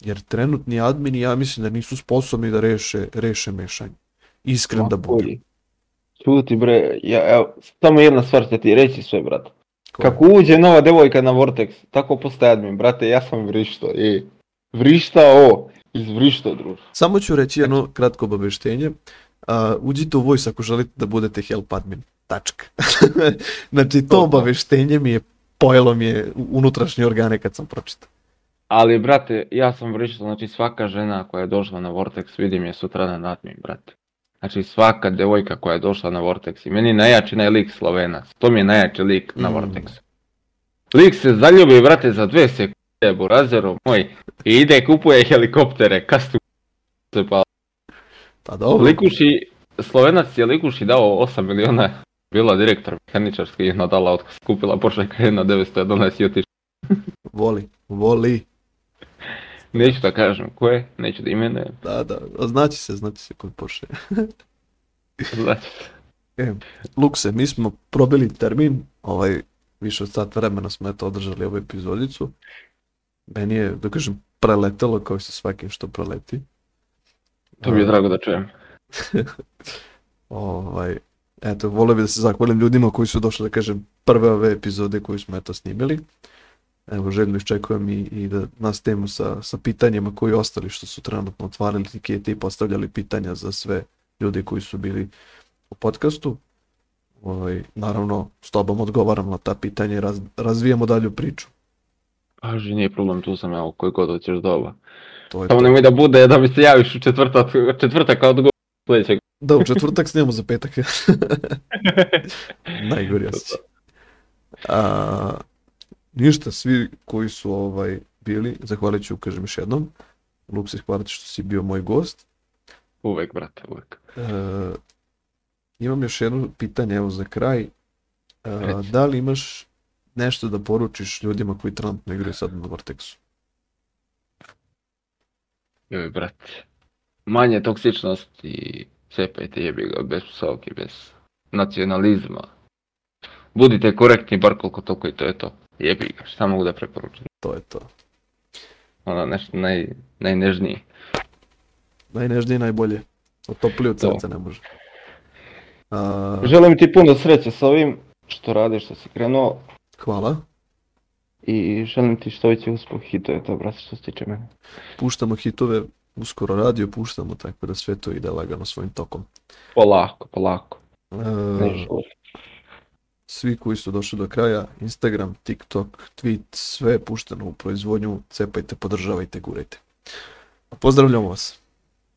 Jer trenutni admini ja mislim da nisu sposobni da reše, reše mešanje. Iskren da budem.
Bolji. Čuti bre, ja, evo, samo jedna stvar će ti reći sve, brate. Kako uđe nova devojka na Vortex, tako postaje admin, brate, ja sam vrišto i vrištao, izvrištao, druž.
Samo ću reći jedno kratko obaveštenje. Uh, uđite u Voice ako želite da budete help admin. Tačka. znači to obaveštenje mi je pojelo mi je unutrašnje organe kad sam pročitao.
Ali, brate, ja sam vrištao, znači svaka žena koja je došla na Vortex, vidim je sutra na admin, brate. Znači svaka devojka koja je došla na Vortex i meni najjači naj lik Slovenac, to mi je najjači lik na
Mm.
Vortexu. Lik se zaljubi, brate, za dve sekunde, burazero moj, i ide kupuje helikoptere, kastu se pa
Pa dobro.
Likuši, Slovenac je Likuši dao 8 miliona, bila direktor mehaničarski nadala otkaz, kupila Porsche Cayenne 911 i otišla.
Voli, voli.
Neću da kažem ko je, neću da imenujem,
Da, da, znači se, znači se kod Porsche.
znači.
E, Lukse, mi smo probili termin, ovaj, više od sat vremena smo eto održali ovu epizodicu. Meni je, da kažem, preletelo kao i sa svakim što preleti.
To mi je drago da čujem.
Ovaj, eto, volio bi da se zahvalim ljudima koji su došli, da kažem, prve ove epizode koju smo eto snimili. Evo, željno iščekujem i, i da nastavimo sa, sa pitanjima koji ostali što su trenutno otvarali tikete i postavljali pitanja za sve ljude koji su bili u podcastu. Ovaj, naravno, s tobom odgovaram na ta pitanja i raz, razvijamo dalju priču.
Paži, nije problem, tu sam ja, koji god hoćeš doba.
To je
Samo
to.
nemoj da bude da mi se javiš u četvrtak, četvrtak kao odgovor. Sljedećeg.
Da, u četvrtak snijemo za petak. Najgori osjećaj. A, ništa, svi koji su ovaj bili, zahvalit ću, kažem još jednom. Luksis, hvala ti što si bio moj gost.
Uvek, brate, uvek.
E, imam još jedno pitanje, evo za kraj. E, da li imaš nešto da poručiš ljudima koji trenutno igraju sad na Vortexu?
Joj, brate. Manje toksičnosti, cepajte jebi ga, bez psovki, bez nacionalizma. Budite korektni, bar koliko toliko i to je to. Jebi ga, šta mogu da preporučim?
To je to.
Ono, nešto naj, najnežnije.
Najnežnije i najbolje. Otoplije od srca ne može. A,
Želim ti puno sreće sa ovim što radiš, što si krenuo.
Hvala.
I želim ti što veći uspeh i to je to, brate, što se tiče mene.
Puštamo hitove, uskoro radio puštamo, tako da sve to ide lagano svojim tokom.
Polako, polako.
E, svi koji su došli do kraja, Instagram, TikTok, tweet, sve je pušteno u proizvodnju, cepajte, podržavajte, gurajte. Pozdravljamo vas.